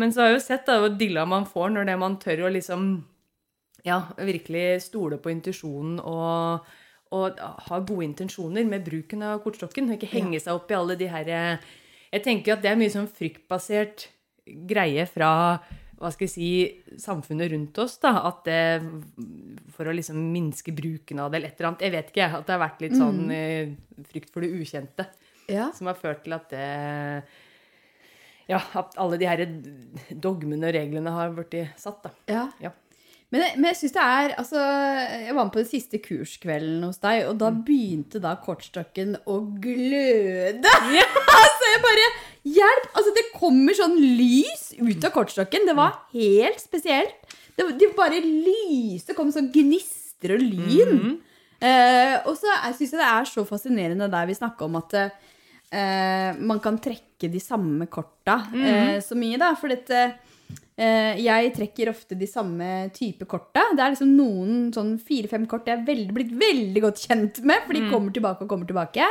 Speaker 2: men så har jeg jo sett da, hvor dilla man får når det man tør å liksom ja, virkelig stole på intuisjonen og, og ha gode intensjoner med bruken av kortstokken. Og ikke henge seg opp i alle de her Jeg tenker at det er mye sånn fryktbasert greie fra hva skal jeg si, samfunnet rundt oss. da, at det, For å liksom minske bruken av det eller et eller annet. Jeg vet ikke, at det har vært litt sånn mm. frykt for det ukjente
Speaker 1: Ja.
Speaker 2: som har ført til at det Ja, at alle de her dogmene og reglene har blitt satt, da.
Speaker 1: Ja.
Speaker 2: Ja.
Speaker 1: Men, men jeg syns det er altså, Jeg var med på den siste kurskvelden hos deg, og da begynte da kortstokken å gløde. altså, jeg bare Hjelp! Altså, det kommer sånn lys ut av kortstokken. Det var helt spesielt. Det, det bare lyste. Kom sånn gnister og lyn. Eh, og så syns jeg det er så fascinerende der vi snakker om at eh, man kan trekke de samme korta eh, så mye, da. For dette Jeg trekker ofte de samme type korta. Det er liksom noen sånn fire-fem kort jeg er veldig, blitt veldig godt kjent med, for de kommer tilbake og kommer tilbake.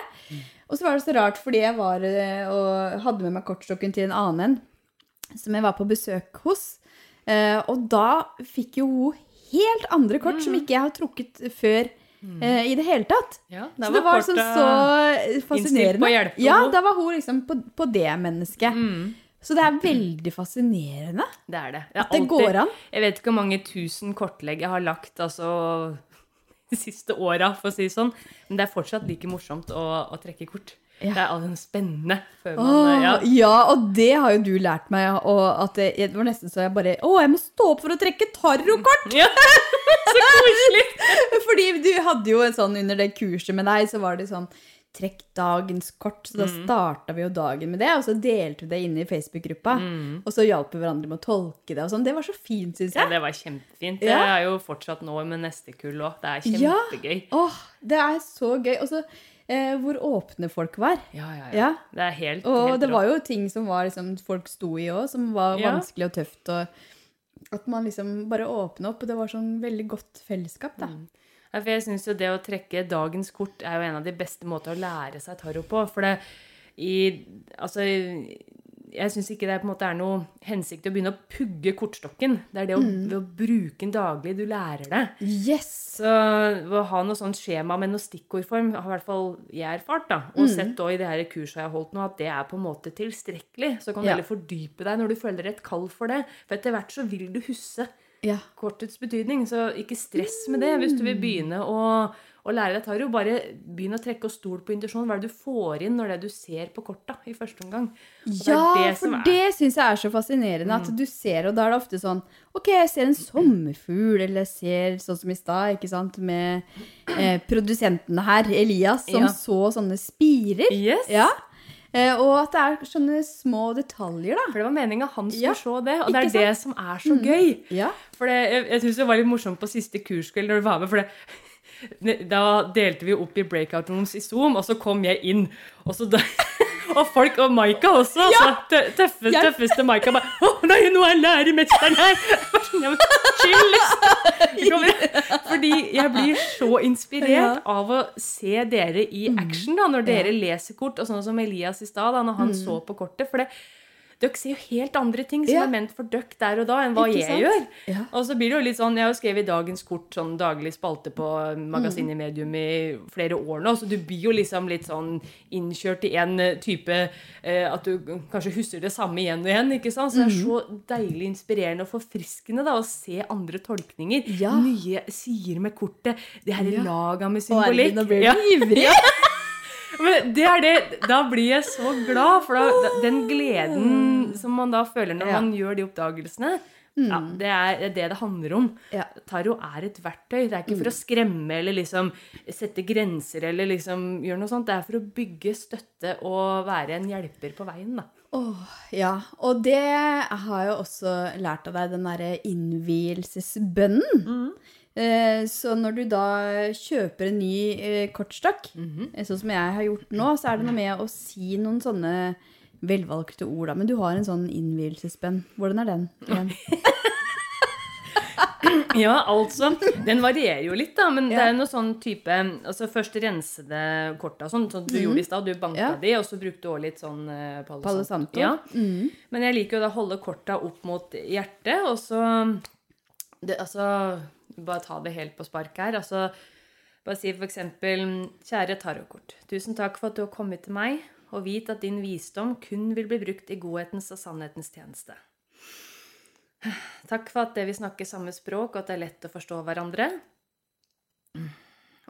Speaker 1: Og så var det så rart fordi jeg var eh, og hadde med meg kortstokken til en annen en som jeg var på besøk hos. Eh, og da fikk jo hun helt andre kort som ikke jeg har trukket før Mm. i det hele tatt.
Speaker 2: Ja,
Speaker 1: Så det var liksom så fascinerende. ja, da var hun liksom på, på det mennesket. Så det er veldig fascinerende.
Speaker 2: Det er det. er
Speaker 1: At det går an.
Speaker 2: Jeg vet ikke hvor mange tusen kortlegg jeg har lagt altså, de siste åra, for å si det sånn. Men det er fortsatt like morsomt å, å trekke kort.
Speaker 1: Ja.
Speaker 2: Det er altså spennende. Før man,
Speaker 1: Åh,
Speaker 2: ja.
Speaker 1: ja. og det har jo du lært meg. Og at det, det var nesten så jeg bare Å, jeg må stå opp for å trekke tarotkort!
Speaker 2: Ja. Så koselig!
Speaker 1: Fordi du hadde jo en sånn under det kurset med deg, så var det sånn Trekk dagens kort. Så da
Speaker 2: Mm.
Speaker 1: starta vi jo dagen med det, og så delte vi det inne i Facebook-gruppa.
Speaker 2: Mm.
Speaker 1: Og så hjalp vi hverandre med å tolke det og sånn. Det var så fint, syns
Speaker 2: Ja, det var kjempefint. Det er jo fortsatt nå med neste kull òg. Det er
Speaker 1: Ja.
Speaker 2: kjempegøy.
Speaker 1: Åh, det er så gøy. Og så eh, hvor åpne folk var.
Speaker 2: Ja, ja, ja.
Speaker 1: Ja.
Speaker 2: Det er helt,
Speaker 1: Og
Speaker 2: helt
Speaker 1: det var jo ting som var liksom, folk sto i òg, som var
Speaker 2: Ja.
Speaker 1: vanskelig og tøft. Og At man liksom bare åpna opp, og det var sånn veldig godt fellesskap, da.
Speaker 2: Ja, for jeg syns jo det å trekke dagens kort er jo en av de beste måter å lære seg tarot på. For det i Altså jeg syns ikke det er noe hensikt å begynne å pugge kortstokken. Det er det å, ved å bruke den daglig du lærer det.
Speaker 1: Yes!
Speaker 2: Så å ha noe sånt skjema med noe stikkordform, har i hvert fall jeg erfart, da, og sett da i det her kurset jeg har holdt nå, at det er på en måte tilstrekkelig. Så kan du
Speaker 1: Ja.
Speaker 2: heller fordype deg når du føler et kall for det. For etter hvert så vil du huske
Speaker 1: Ja.
Speaker 2: kortets betydning, så ikke stress med det. Hvis du vil begynne å, å lære deg tarot, bare begynn å trekke og stol på intuisjon. Hva er det du får inn når det du ser på korta i første omgang? Og
Speaker 1: Ja,
Speaker 2: det det
Speaker 1: for det syns jeg er så fascinerende. At du ser, og da er det ofte sånn Ok, jeg ser en sommerfugl, eller jeg ser sånn som i stad, ikke sant, med eh, produsentene her, Elias, som
Speaker 2: Ja.
Speaker 1: så sånne spirer.
Speaker 2: Yes.
Speaker 1: Ja. Eh, og at det er sånne små detaljer, da.
Speaker 2: For det var meninga han skulle
Speaker 1: Ja,
Speaker 2: se det, og det
Speaker 1: er
Speaker 2: er det som er så gøy.
Speaker 1: Ja.
Speaker 2: For det, jeg, jeg syns det var litt morsomt på siste kurskveld når du var med, for det, da delte vi opp i breakout rooms i Zoom, og så kom jeg inn, og så da, Og folk, og Maika også. Altså, tø- tøffeste,
Speaker 1: Ja.
Speaker 2: tøffeste Maika bare Å, nei, nå er læremesteren her! Sånn, ja, men Chill, liksom. Fordi jeg blir så inspirert
Speaker 1: Ja.
Speaker 2: av å se dere i action da, når dere leser kort, og sånn som Elias i stad, da, når han så på kortet. For det, dere ser jo helt andre ting som
Speaker 1: Ja.
Speaker 2: er ment for dere der og da, enn hva jeg gjør.
Speaker 1: Ja.
Speaker 2: Og så blir det jo litt sånn, Jeg har jo skrevet dagens kort sånn daglig spalte på magasinet Medium i flere år nå, så du blir jo liksom litt sånn innkjørt i en eh, type eh, At du kanskje husker det samme igjen og igjen. ikke sant? Så det er så deilig inspirerende og forfriskende da, å se andre tolkninger.
Speaker 1: Ja.
Speaker 2: Nye sider med kortet. Det her
Speaker 1: Ja.
Speaker 2: laga med symbolikk.
Speaker 1: herregud, nå blir du ivrig.
Speaker 2: Men det er det, da blir jeg så glad, for da, den gleden som man da føler når
Speaker 1: Ja.
Speaker 2: man gjør de oppdagelsene, ja, det er det det handler om.
Speaker 1: Ja.
Speaker 2: Tarot er et verktøy. Det er ikke for å skremme eller liksom sette grenser eller liksom gjøre noe sånt. Det er for å bygge støtte og være en hjelper på veien, da.
Speaker 1: Oh, ja, og det har jeg også lært av deg, den derre innvielsesbønnen. Eh, Så når du da kjøper en ny kortstokk, mm -hmm. sånn som jeg har gjort nå, så er det noe med å si noen sånne velvalgte ord, da. Men du har en sånn innvielsesbønn. Hvordan er den? den?
Speaker 2: Ja, altså. Den varierer jo litt, da. Men det er noe sånn type Altså først rensede korta, sånn som du gjorde i stad. Du banka
Speaker 1: Ja.
Speaker 2: de, og så brukte du også litt sånn uh, Palo
Speaker 1: Palo
Speaker 2: Santo.
Speaker 1: Santo.
Speaker 2: Ja.
Speaker 1: Mm.
Speaker 2: Men jeg liker jo da å holde korta opp mot hjertet, og så det, Altså Bare ta det helt på spark her. Altså Bare si eksempel Kjære tarotkort. Tusen takk for at du har kommet til meg, og vit at din visdom kun vil bli brukt i godhetens og sannhetens tjeneste. Takk for at vi snakker samme språk, og at det er lett å forstå hverandre.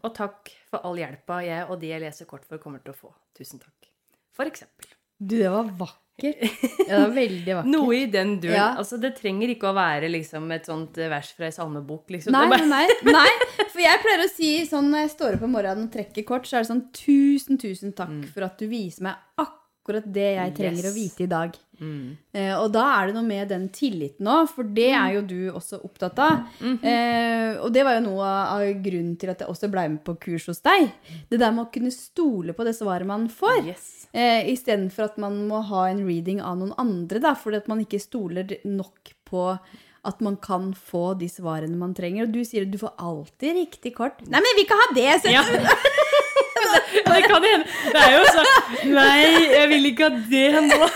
Speaker 2: Og takk for all hjelpa jeg og de jeg leser kort for, kommer til å få. Tusen takk. For eksempel.
Speaker 1: Du, det var vakkert. Ja, det var veldig vakkert.
Speaker 2: Noe i den duren.
Speaker 1: Ja.
Speaker 2: Altså, det trenger ikke å være liksom et sånt eh, vers fra ei salmebok. Liksom.
Speaker 1: Nei, nei, nei, nei. For jeg pleier å si sånn når jeg står opp om morgenen og trekker kort, så er det sånn tusen, tusen takk for at du viser meg akkurat det jeg trenger
Speaker 2: Yes.
Speaker 1: å vite i dag.
Speaker 2: Mm.
Speaker 1: Eh, og da er det noe med den tilliten òg, for det er jo du også opptatt av. eh, og det var jo noe av grunnen til at jeg også ble med på kurs hos deg. Det der med å kunne stole på det svaret man får.
Speaker 2: Yes.
Speaker 1: Eh, Istedenfor at man må ha en reading av noen andre, da, fordi at man ikke stoler nok på at man kan få de svarene man trenger. Og du sier at du får alltid riktig kort. Nei, men vi kan ha det! Så
Speaker 2: Ja. det, det kan hende. Det er jo sånn Nei, jeg vil ikke ha det nå.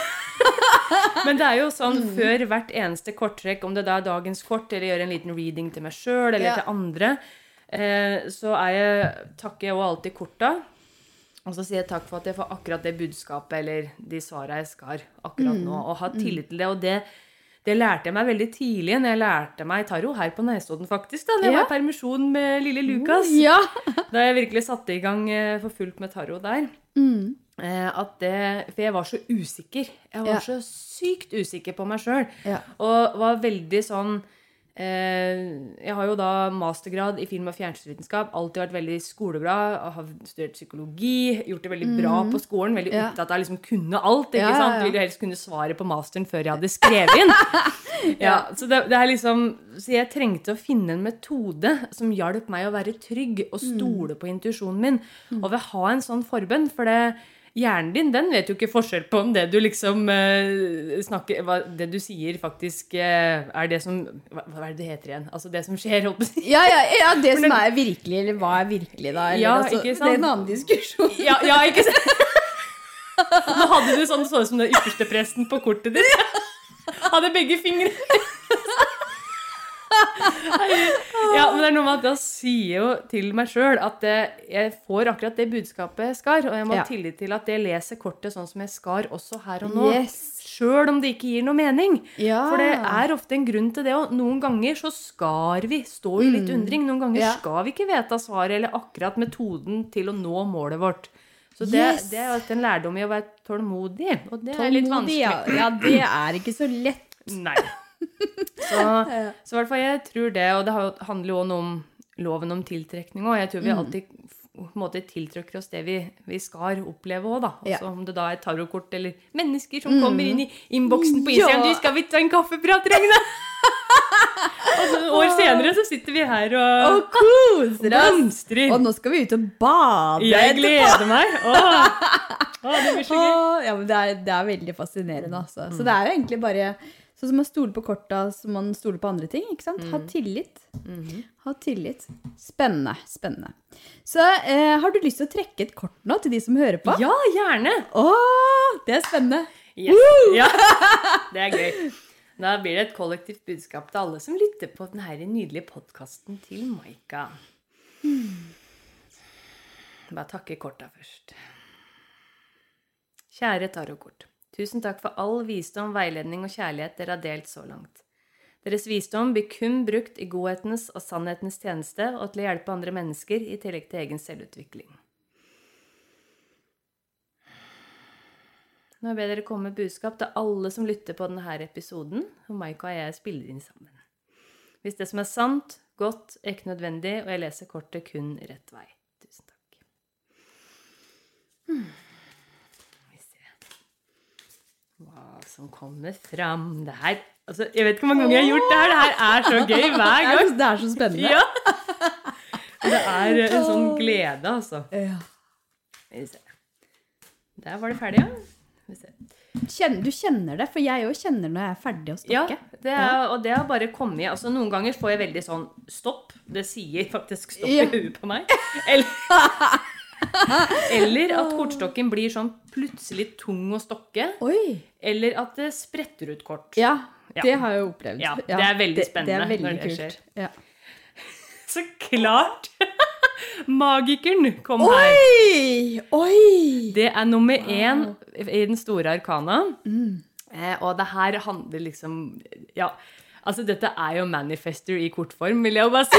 Speaker 2: Men det er jo sånn
Speaker 1: Mm.
Speaker 2: før hvert eneste korttrekk, om det da er dagens kort, eller gjøre en liten reading til meg sjøl eller
Speaker 1: Ja.
Speaker 2: til andre, eh, så er jeg, takker jeg jo alltid korta. Og så sier jeg takk for at jeg får akkurat det budskapet eller de svara jeg skal akkurat
Speaker 1: Mm.
Speaker 2: nå. Og ha tillit til det. Og det, det lærte jeg meg veldig tidlig når jeg lærte meg tarot her på Nesodden, faktisk. da, når jeg
Speaker 1: Ja.
Speaker 2: var i permisjon med lille Lukas.
Speaker 1: Ja.
Speaker 2: Da jeg virkelig satte i gang eh, for fullt med tarot der.
Speaker 1: Mm.
Speaker 2: eh, At det, for jeg var så usikker. Jeg var
Speaker 1: Ja.
Speaker 2: så sykt usikker på meg sjøl. Og var veldig sånn Jeg har jo da mastergrad i film- og fjernsynsvitenskap. Alltid vært veldig skoleglad. Har studert psykologi. Gjort det veldig bra på skolen. Veldig
Speaker 1: Mm. Ja.
Speaker 2: opptatt av å liksom kunne alt. ikke
Speaker 1: Ja, ja,
Speaker 2: sant? Ville helst kunne svaret på masteren før jeg hadde skrevet inn. ja, så det, det er liksom Så jeg trengte å finne en metode som hjalp meg å være trygg og
Speaker 1: Mm.
Speaker 2: stole på intuisjonen min. Og ved å ha en sånn forbønn, for det hjernen din, den vet jo ikke forskjell på om det du liksom uh, snakker hva, Det du sier, faktisk uh, er det som hva, hva er det det heter igjen? Altså det som skjer, holdt på å si.
Speaker 1: Ja, ja, ja, det som er virkelig, eller hva er virkelig, da? Eller,
Speaker 2: Ja,
Speaker 1: altså? Det er en annen diskusjon.
Speaker 2: Ja, ja ikke sant? Nå hadde du sånn, så ut som den ypperste presten på kortet ditt. Hadde begge fingre. Ja, men det er noe med at da sier jo til meg sjøl at jeg får akkurat det budskapet jeg skar, og jeg må
Speaker 1: Ja.
Speaker 2: ha tillit til at jeg leser kortet sånn som jeg skar også her og nå.
Speaker 1: Yes.
Speaker 2: Sjøl om det ikke gir noe mening.
Speaker 1: Ja.
Speaker 2: For det er ofte en grunn til det, og noen ganger så skar vi. Står i litt undring. Noen ganger
Speaker 1: Mm. Ja.
Speaker 2: skal vi ikke vite svaret eller akkurat metoden til å nå målet vårt. Så det,
Speaker 1: Yes.
Speaker 2: det er jo en lærdom i å være tålmodig, og det er litt vanskelig.
Speaker 1: ja. ja. Det er ikke så lett.
Speaker 2: Nei. Så, så i hvert fall jeg tror det, og det handler jo også om loven om tiltrekning òg. Jeg tror
Speaker 1: Mm.
Speaker 2: vi alltid på en måte tiltrekker oss det vi, vi skal oppleve òg, da.
Speaker 1: Ja.
Speaker 2: Altså, Om det da er tarotkort eller mennesker som kommer inn i innboksen på Instagram.
Speaker 1: Ja.
Speaker 2: Du, skal vi ta en kaffeprat, Regne?' og så, år senere så sitter vi her og,
Speaker 1: Og koser oss!
Speaker 2: Og,
Speaker 1: Og nå skal vi ut og bade.
Speaker 2: Jeg gleder meg. Åh. Åh, det blir så gøy.
Speaker 1: Åh, ja, men det er, det er veldig fascinerende, altså. Så det er jo egentlig bare sånn som man stoler på korta som man stoler på andre ting. ikke sant? Ha tillit. Ha tillit. Spennende. Spennende. Så eh, har du lyst til å trekke et kort nå til de som hører på?
Speaker 2: Ja, gjerne.
Speaker 1: Åh, det er spennende.
Speaker 2: Yes. Ja, det er gøy. Da blir det et kollektivt budskap til alle som lytter på denne nydelige podkasten til Maika. Bare takke korta først. Kjære tarotkort. Tusen takk for all visdom, veiledning og kjærlighet dere har delt så langt. Deres visdom blir kun brukt i godhetens og sannhetens tjeneste og til å hjelpe andre mennesker i tillegg til egen selvutvikling. Nå ber dere komme med budskap til alle som lytter på denne episoden, og Maiko og jeg spiller inn sammen. Hvis det som er sant, godt, er ikke nødvendig, og jeg leser kortet kun rett vei. Tusen takk. Hmm. Hva som kommer fram Det her altså, Jeg vet ikke hvor mange ganger jeg har gjort det her. Det her er så gøy hver
Speaker 1: er,
Speaker 2: gang.
Speaker 1: det er så spennende.
Speaker 2: Ja! Det er en sånn glede, altså.
Speaker 1: Ja.
Speaker 2: Skal vi se. Der var det ferdig, ja.
Speaker 1: Kjenner, du kjenner det, for jeg òg kjenner når jeg er ferdig å
Speaker 2: Ja, det er, og det har bare kommet altså Noen ganger får jeg veldig sånn stopp. Det sier faktisk stopp
Speaker 1: Ja.
Speaker 2: i huet på meg. Eller, eller at kortstokken blir sånn plutselig tung å stokke.
Speaker 1: Oi!
Speaker 2: Eller at det spretter ut kort.
Speaker 1: Ja,
Speaker 2: Ja.
Speaker 1: det har jeg jo opplevd.
Speaker 2: Ja, det er veldig
Speaker 1: det- Det
Speaker 2: spennende
Speaker 1: er veldig
Speaker 2: når det
Speaker 1: kult.
Speaker 2: skjer.
Speaker 1: Ja.
Speaker 2: Så klart! Magikeren kom her.
Speaker 1: Oi! Oi!
Speaker 2: Det er nummer én i den store arkana. Eh, og det her handler liksom Ja, altså dette er jo manifester i kortform, vil jeg jo bare si.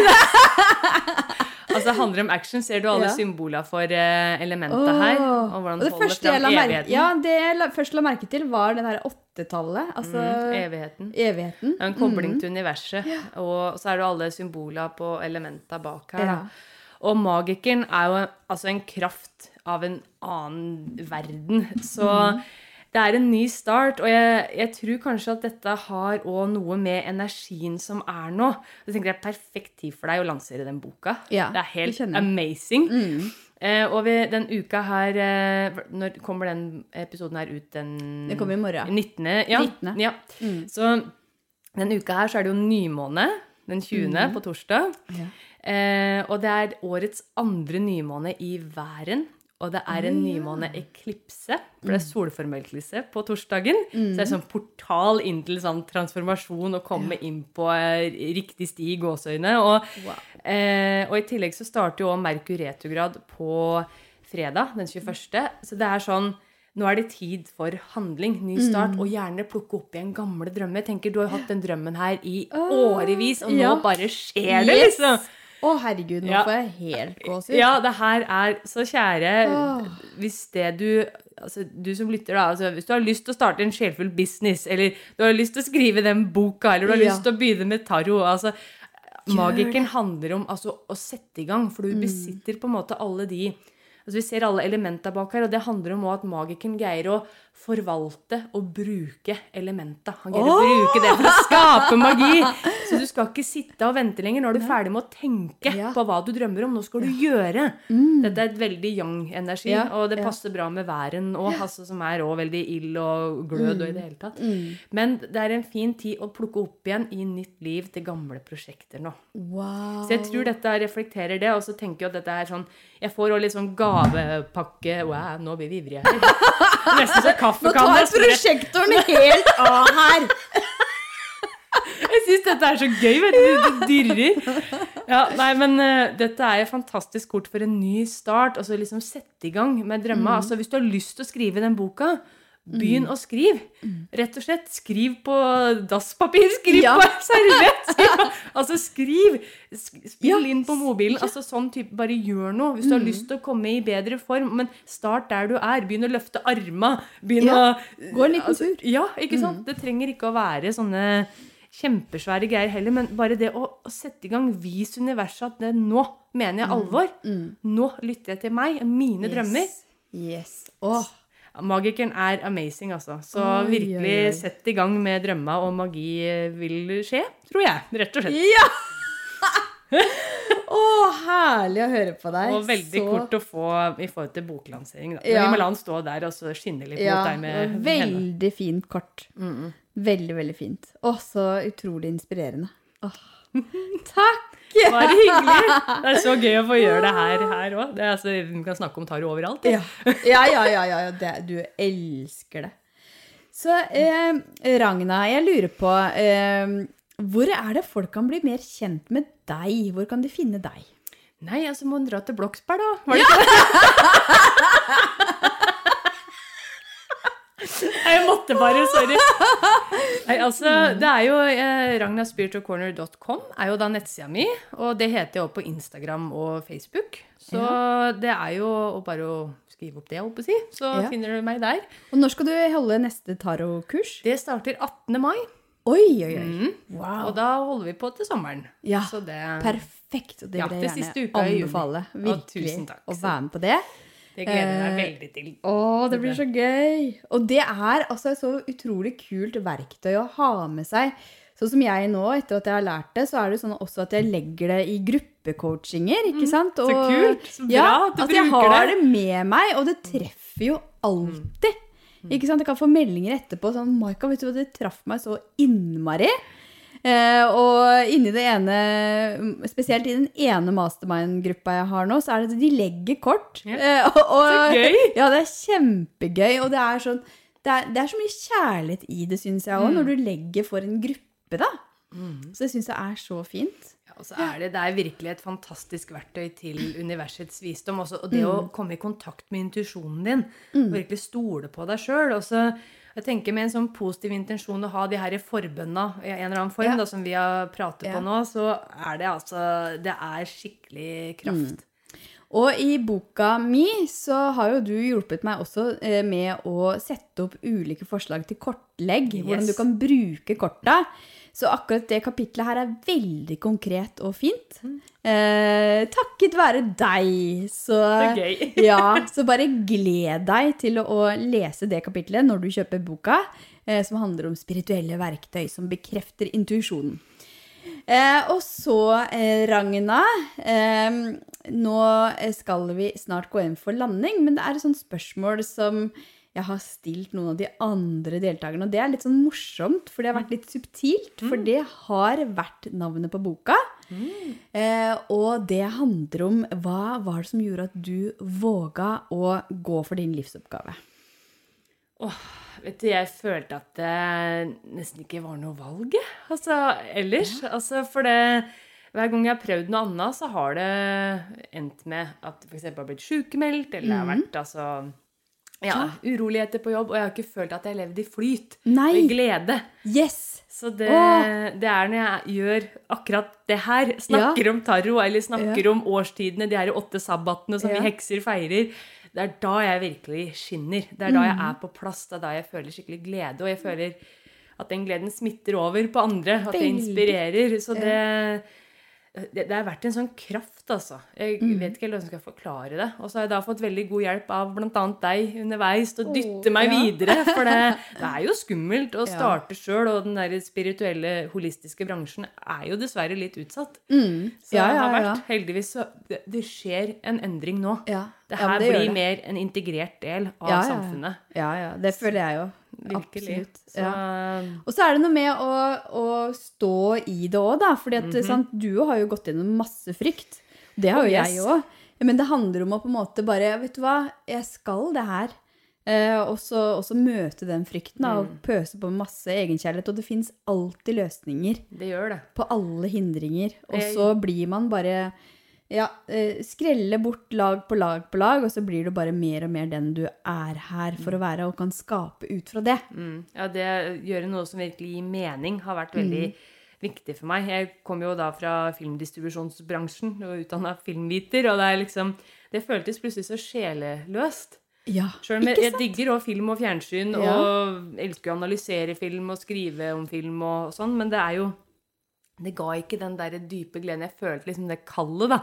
Speaker 2: Altså det handler om action. Ser du alle
Speaker 1: Ja.
Speaker 2: symboler for uh, elementet her? Og hvordan
Speaker 1: Og det
Speaker 2: holder fram evigheten.
Speaker 1: ja, det jeg først la merke til, var det der åttetallet. Altså
Speaker 2: Mm, evigheten.
Speaker 1: evigheten.
Speaker 2: Det er en kobling til universet. Og så er det alle symboler på elementa bak her.
Speaker 1: Ja.
Speaker 2: Og magikeren er jo altså en kraft av en annen verden. Så
Speaker 1: Mhm.
Speaker 2: Det er en ny start. Og jeg, jeg tror kanskje at dette har òg noe med energien som er nå. Jeg tenker Det er perfekt tid for deg å lansere den boka.
Speaker 1: Ja,
Speaker 2: det er helt
Speaker 1: det Mm.
Speaker 2: amazing. Eh, og vi, den uka her eh, Når kommer den episoden her ut? Den
Speaker 1: Det kommer i morgen.
Speaker 2: 19. Ja.
Speaker 1: 19..
Speaker 2: ja. Så den uka her så er det jo nymåne. Den 20. på torsdag.
Speaker 1: Ja.
Speaker 2: Eh, og det er årets andre nymåne i væren. Og det er en nymåneeklipse, for det er solformørkelse på torsdagen. Så det er sånn portal inn til sånn transformasjon og komme inn på eh, riktig sti i gåseøyne. Og,
Speaker 1: Wow.
Speaker 2: eh, og i tillegg så starter jo Merkur retrograd på fredag den 21. Så det er sånn nå er det tid for handling, ny start, og gjerne plukke opp igjen gamle drømmer. Tenker Du har jo hatt den drømmen her i årevis, og nå
Speaker 1: ja.
Speaker 2: bare skjer det,
Speaker 1: Yes!
Speaker 2: liksom.
Speaker 1: Å, herregud, nå
Speaker 2: Ja.
Speaker 1: får jeg helt gåsehud.
Speaker 2: Ja, det her er så kjære
Speaker 1: Åh.
Speaker 2: Hvis det du altså, Du som lytter, da. Altså, hvis du har lyst til å starte en sjelfull business, eller du har lyst til å skrive den boka, eller du har
Speaker 1: Ja.
Speaker 2: lyst til å begynne med tarot altså, Magikeren handler om altså, å sette i gang, for du
Speaker 1: Mm.
Speaker 2: besitter på en måte alle de Altså Vi ser alle elementa bak her, og det handler om at magikeren greier å forvalte og bruke elementa. Han greier å bruke det for å skape magi. Så du skal ikke sitte og vente lenger. Nå er du ferdig med å tenke
Speaker 1: Ja.
Speaker 2: på hva du drømmer om. Nå skal du gjøre. Dette er et veldig young-energi,
Speaker 1: Ja,
Speaker 2: og det
Speaker 1: ja.
Speaker 2: passer bra med væren òg, altså, som er òg veldig ild og glød og i det hele tatt. Men det er en fin tid å plukke opp igjen i nytt liv til gamle prosjekter nå.
Speaker 1: Wow.
Speaker 2: Så jeg tror dette reflekterer det, og så tenker jeg at dette er sånn Jeg får òg litt sånn gavepakke Wow, nå blir vi ivrige her. Nesten så
Speaker 1: Nå tar prosjektoren helt av her!
Speaker 2: Jeg syns dette er så gøy, vet du. Det dirrer. Ja, nei, men uh, dette er et fantastisk kort for en ny start. Altså liksom sette i gang med drømmer. Altså hvis du har lyst til å skrive den boka, begynn å skrive. Rett og slett. Skriv på dasspapir. Skriv
Speaker 1: Ja.
Speaker 2: på serviett. Altså skriv. Sk- Spill inn på mobilen. Altså sånn type, Bare gjør noe. Hvis du har lyst til å komme i bedre form. Men start der du er. Begynn å løfte arma. Begynn
Speaker 1: Ja.
Speaker 2: å
Speaker 1: Gå en liten
Speaker 2: altså,
Speaker 1: tur.
Speaker 2: Ja, ikke sant? Det trenger ikke å være sånne kjempesvære greier heller, men bare det å, å sette i gang, vis universet at det, nå mener jeg alvor. Nå lytter jeg til meg, mine drømmer.
Speaker 1: Yes. Åh.
Speaker 2: Magikeren er amazing, altså. Så
Speaker 1: Oi,
Speaker 2: virkelig
Speaker 1: oi, oi.
Speaker 2: sett i gang med drømma, og magi vil skje, tror jeg. Rett og slett.
Speaker 1: Ja! Å, herlig å høre på deg.
Speaker 2: Og veldig
Speaker 1: Så-
Speaker 2: kort å få i forhold til boklansering. Da.
Speaker 1: Ja.
Speaker 2: Vi må la den stå der og så skinne litt
Speaker 1: Ja,
Speaker 2: mot deg med henne.
Speaker 1: veldig fint kort. Veldig, veldig fint. Å, så utrolig inspirerende. Oh. Takk!
Speaker 2: Bare hyggelig. Det er så gøy å få gjøre det her her òg. Altså, vi kan snakke om taro overalt.
Speaker 1: Ja, ja, ja. ja, ja, ja. Det, du elsker det. Så eh, Ragna, jeg lurer på eh, Hvor er det folk kan bli mer kjent med deg? Hvor kan de finne deg?
Speaker 2: Nei, altså må en dra til Bloksberg, da. Var det ikke det? Jeg måtte bare, sorry. Nei, altså, det er jo eh, Ragnarspiritualcorner.com er jo da nettsida mi, og det heter også på Instagram og Facebook. Så det er jo bare å skrive opp det, jeg si. Så
Speaker 1: Ja.
Speaker 2: finner du meg der.
Speaker 1: Og når skal du holde neste tarotkurs?
Speaker 2: Det starter 18. mai,
Speaker 1: Oi, oi, oi.
Speaker 2: Mm.
Speaker 1: Wow.
Speaker 2: og da holder vi på til sommeren.
Speaker 1: Ja,
Speaker 2: Så det,
Speaker 1: Perfekt. Og det
Speaker 2: Ja,
Speaker 1: vil jeg
Speaker 2: siste
Speaker 1: gjerne anbefale. Virkelig.
Speaker 2: tusen takk.
Speaker 1: Å være med på det.
Speaker 2: Det gleder meg
Speaker 1: Eh,
Speaker 2: veldig til.
Speaker 1: Å, det blir så gøy! Og det er altså et så utrolig kult verktøy å ha med seg. Sånn som jeg nå, etter at jeg har lært det, så er det sånn også at jeg legger det i gruppecoachinger, ikke sant?
Speaker 2: Og, så kult! Så bra
Speaker 1: ja,
Speaker 2: at du bruker det.
Speaker 1: at jeg har
Speaker 2: det.
Speaker 1: det med meg, og det treffer jo alltid.
Speaker 2: Mm.
Speaker 1: Ikke sant? Jeg kan få meldinger etterpå sånn Maika, vet du hva, det traff meg så innmari. Eh, og inni det ene, spesielt i den ene mastermind-gruppa jeg har nå, så er det at de legger kort.
Speaker 2: Ja.
Speaker 1: Eh, og, og,
Speaker 2: Så gøy!
Speaker 1: Ja, det er kjempegøy. Og det er, sånn, det er, det er så mye kjærlighet i det, syns jeg òg,
Speaker 2: Mm.
Speaker 1: når du legger for en gruppe, da. Så det syns jeg er så fint.
Speaker 2: Ja, og så er det, det er virkelig et fantastisk verktøy til universets visdom. Også, og det å komme i kontakt med intuisjonen din, og virkelig stole på deg sjøl. Jeg tenker Med en sånn positiv intensjon å ha de her forbønna i en eller annen form,
Speaker 1: Ja.
Speaker 2: da, som vi har pratet
Speaker 1: Ja.
Speaker 2: på nå, så er det altså Det er skikkelig kraft.
Speaker 1: Og i boka mi så har jo du hjulpet meg også eh, med å sette opp ulike forslag til kortlegg. Hvordan du kan bruke korta. Så akkurat det kapitlet her er veldig konkret og fint. Eh, takket være deg. Så,
Speaker 2: Det er gøy.
Speaker 1: ja, så bare gled deg til å, å lese det kapitlet når du kjøper boka, eh, som handler om spirituelle verktøy som bekrefter intuisjonen. Eh, og så, eh, Ragna eh, Nå skal vi snart gå inn for landing, men det er et sånt spørsmål som jeg har stilt noen av de andre deltakerne. Og det er litt sånn morsomt, for det har vært litt subtilt. For det har vært navnet på boka. Eh, og det handler om hva var det som gjorde at du våga å gå for din livsoppgave?
Speaker 2: Åh, Vet du, jeg følte at det nesten ikke var noe valg. Altså, ellers. Altså, for det Hver gang jeg har prøvd noe annet, så har det endt med at f.eks. har blitt sykemeldt, eller det har vært altså ja, uroligheter på jobb, og jeg har ikke følt at jeg har levd i flyt
Speaker 1: Nei.
Speaker 2: og i glede.
Speaker 1: Yes!
Speaker 2: Så det, det er når jeg gjør akkurat det her, snakker om tarro, eller snakker om årstidene, de her åtte sabbatene som
Speaker 1: Ja.
Speaker 2: vi hekser feirer, det er da jeg virkelig skinner. Det er da jeg er på plass, det er da jeg føler skikkelig glede, og jeg føler at den gleden smitter over på andre, at det inspirerer. Så det, det, det har vært en sånn kraft, altså. Jeg
Speaker 1: Mm.
Speaker 2: vet ikke helt hvordan jeg skal forklare det. Og så har jeg da fått veldig god hjelp av bl.a. deg underveis til å dytte meg
Speaker 1: ja.
Speaker 2: videre. For det, det er jo skummelt å
Speaker 1: Ja.
Speaker 2: starte sjøl, og den der spirituelle, holistiske bransjen er jo dessverre litt utsatt.
Speaker 1: Mm.
Speaker 2: Så
Speaker 1: Ja,
Speaker 2: det
Speaker 1: ja,
Speaker 2: har vært heldigvis så det, det skjer en endring nå.
Speaker 1: Ja.
Speaker 2: Det
Speaker 1: Ja,
Speaker 2: her
Speaker 1: det gjør
Speaker 2: blir mer en integrert del av
Speaker 1: Ja, ja, ja.
Speaker 2: samfunnet.
Speaker 1: Ja, ja. Det føler jeg jo.
Speaker 2: Virkelig.
Speaker 1: Absolutt.
Speaker 2: Så,
Speaker 1: Ja. Og så er det noe med å, å stå i det òg, da. For
Speaker 2: mm
Speaker 1: -hmm. du har jo gått gjennom masse frykt. Det har
Speaker 2: Oh,
Speaker 1: jo
Speaker 2: yes.
Speaker 1: jeg òg. Men det handler om å på en måte bare Vet du hva, jeg skal det her. Eh, og så møte den frykten da, og
Speaker 2: Mm.
Speaker 1: pøse på masse egenkjærlighet. Og det fins alltid løsninger
Speaker 2: det det.
Speaker 1: på alle hindringer. Og så blir man bare ja, eh, skrelle bort lag på lag på lag, og så blir du bare mer og mer den du er her for å være, og kan skape ut fra det.
Speaker 2: Mm. Ja, det gjøre noe som virkelig gir mening, har vært veldig viktig for meg. Jeg kom jo da fra filmdistribusjonsbransjen og utdanna filmviter, og det er liksom Det føltes plutselig så sjeleløst.
Speaker 1: Ja,
Speaker 2: Selv om jeg, jeg digger òg film og fjernsyn,
Speaker 1: Ja.
Speaker 2: og elsker å analysere film og skrive om film og sånn, men det er jo Det ga ikke den der dype gleden. Jeg følte liksom det kallet, da.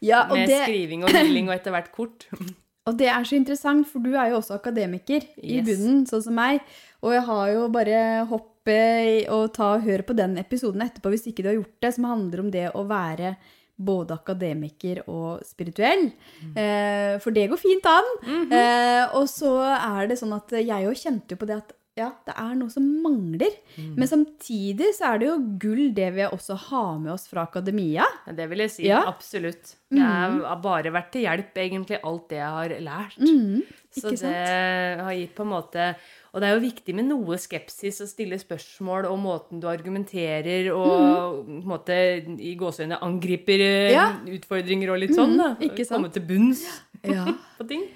Speaker 1: Ja,
Speaker 2: Med
Speaker 1: det,
Speaker 2: skriving og dealing og etter hvert kort.
Speaker 1: Og det er så interessant, for du er jo også akademiker i bunnen, sånn som meg. Og jeg har jo bare hoppe i- og ta og høre på den episoden etterpå hvis ikke du har gjort det, som handler om det å være både akademiker og spirituell. Eh, for det går fint an. eh, og så er det sånn at jeg òg kjente jo på det at ja, det er noe som mangler. Men samtidig så er det jo gull det vi også har med oss fra akademia.
Speaker 2: Det vil jeg si.
Speaker 1: Ja.
Speaker 2: Absolutt. Det er- har bare vært til hjelp, egentlig, alt det jeg har lært.
Speaker 1: Mm,
Speaker 2: Så det
Speaker 1: sant?
Speaker 2: har gitt på en måte Og det er jo viktig med noe skepsis å stille spørsmål om måten du argumenterer og på en måte i gåseøyne angriper eh.
Speaker 1: Ja.
Speaker 2: utfordringer og litt sånn. da.
Speaker 1: ikke sant?
Speaker 2: Komme til bunns
Speaker 1: Ja.
Speaker 2: på ting.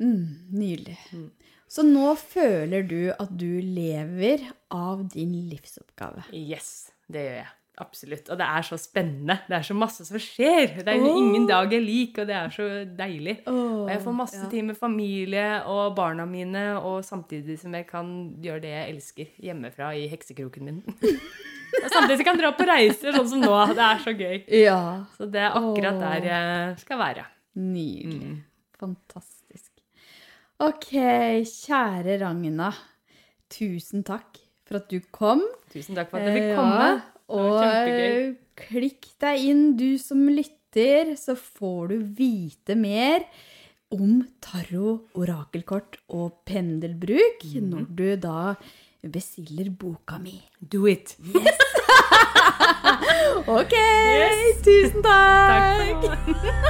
Speaker 1: Mm, nydelig.
Speaker 2: Mm.
Speaker 1: Så nå føler du at du lever av din livsoppgave.
Speaker 2: Yes, det gjør jeg. Absolutt. Og det er så spennende. Det er så masse som skjer. Det er jo ingen dag jeg liker, og det er så deilig.
Speaker 1: Oh,
Speaker 2: Og jeg får masse tid med familie og barna mine, og samtidig som jeg kan gjøre det jeg elsker hjemmefra i heksekroken min. og samtidig som jeg kan dra på reiser, sånn som nå. Det er så gøy.
Speaker 1: Ja,
Speaker 2: Så det er akkurat
Speaker 1: oh.
Speaker 2: der jeg skal være.
Speaker 1: nydelig.
Speaker 2: Mm.
Speaker 1: Fantastisk. Ok, kjære Ragna. Tusen takk for at du kom.
Speaker 2: Tusen takk for at
Speaker 1: Eh,
Speaker 2: fikk komme.
Speaker 1: og klikk deg inn, du som lytter, så får du vite mer om tarot, orakelkort og pendelbruk
Speaker 2: Mhm.
Speaker 1: når du da bestiller boka mi.
Speaker 2: Do it.
Speaker 1: Ok,
Speaker 2: Yes.
Speaker 1: tusen takk!
Speaker 2: Takk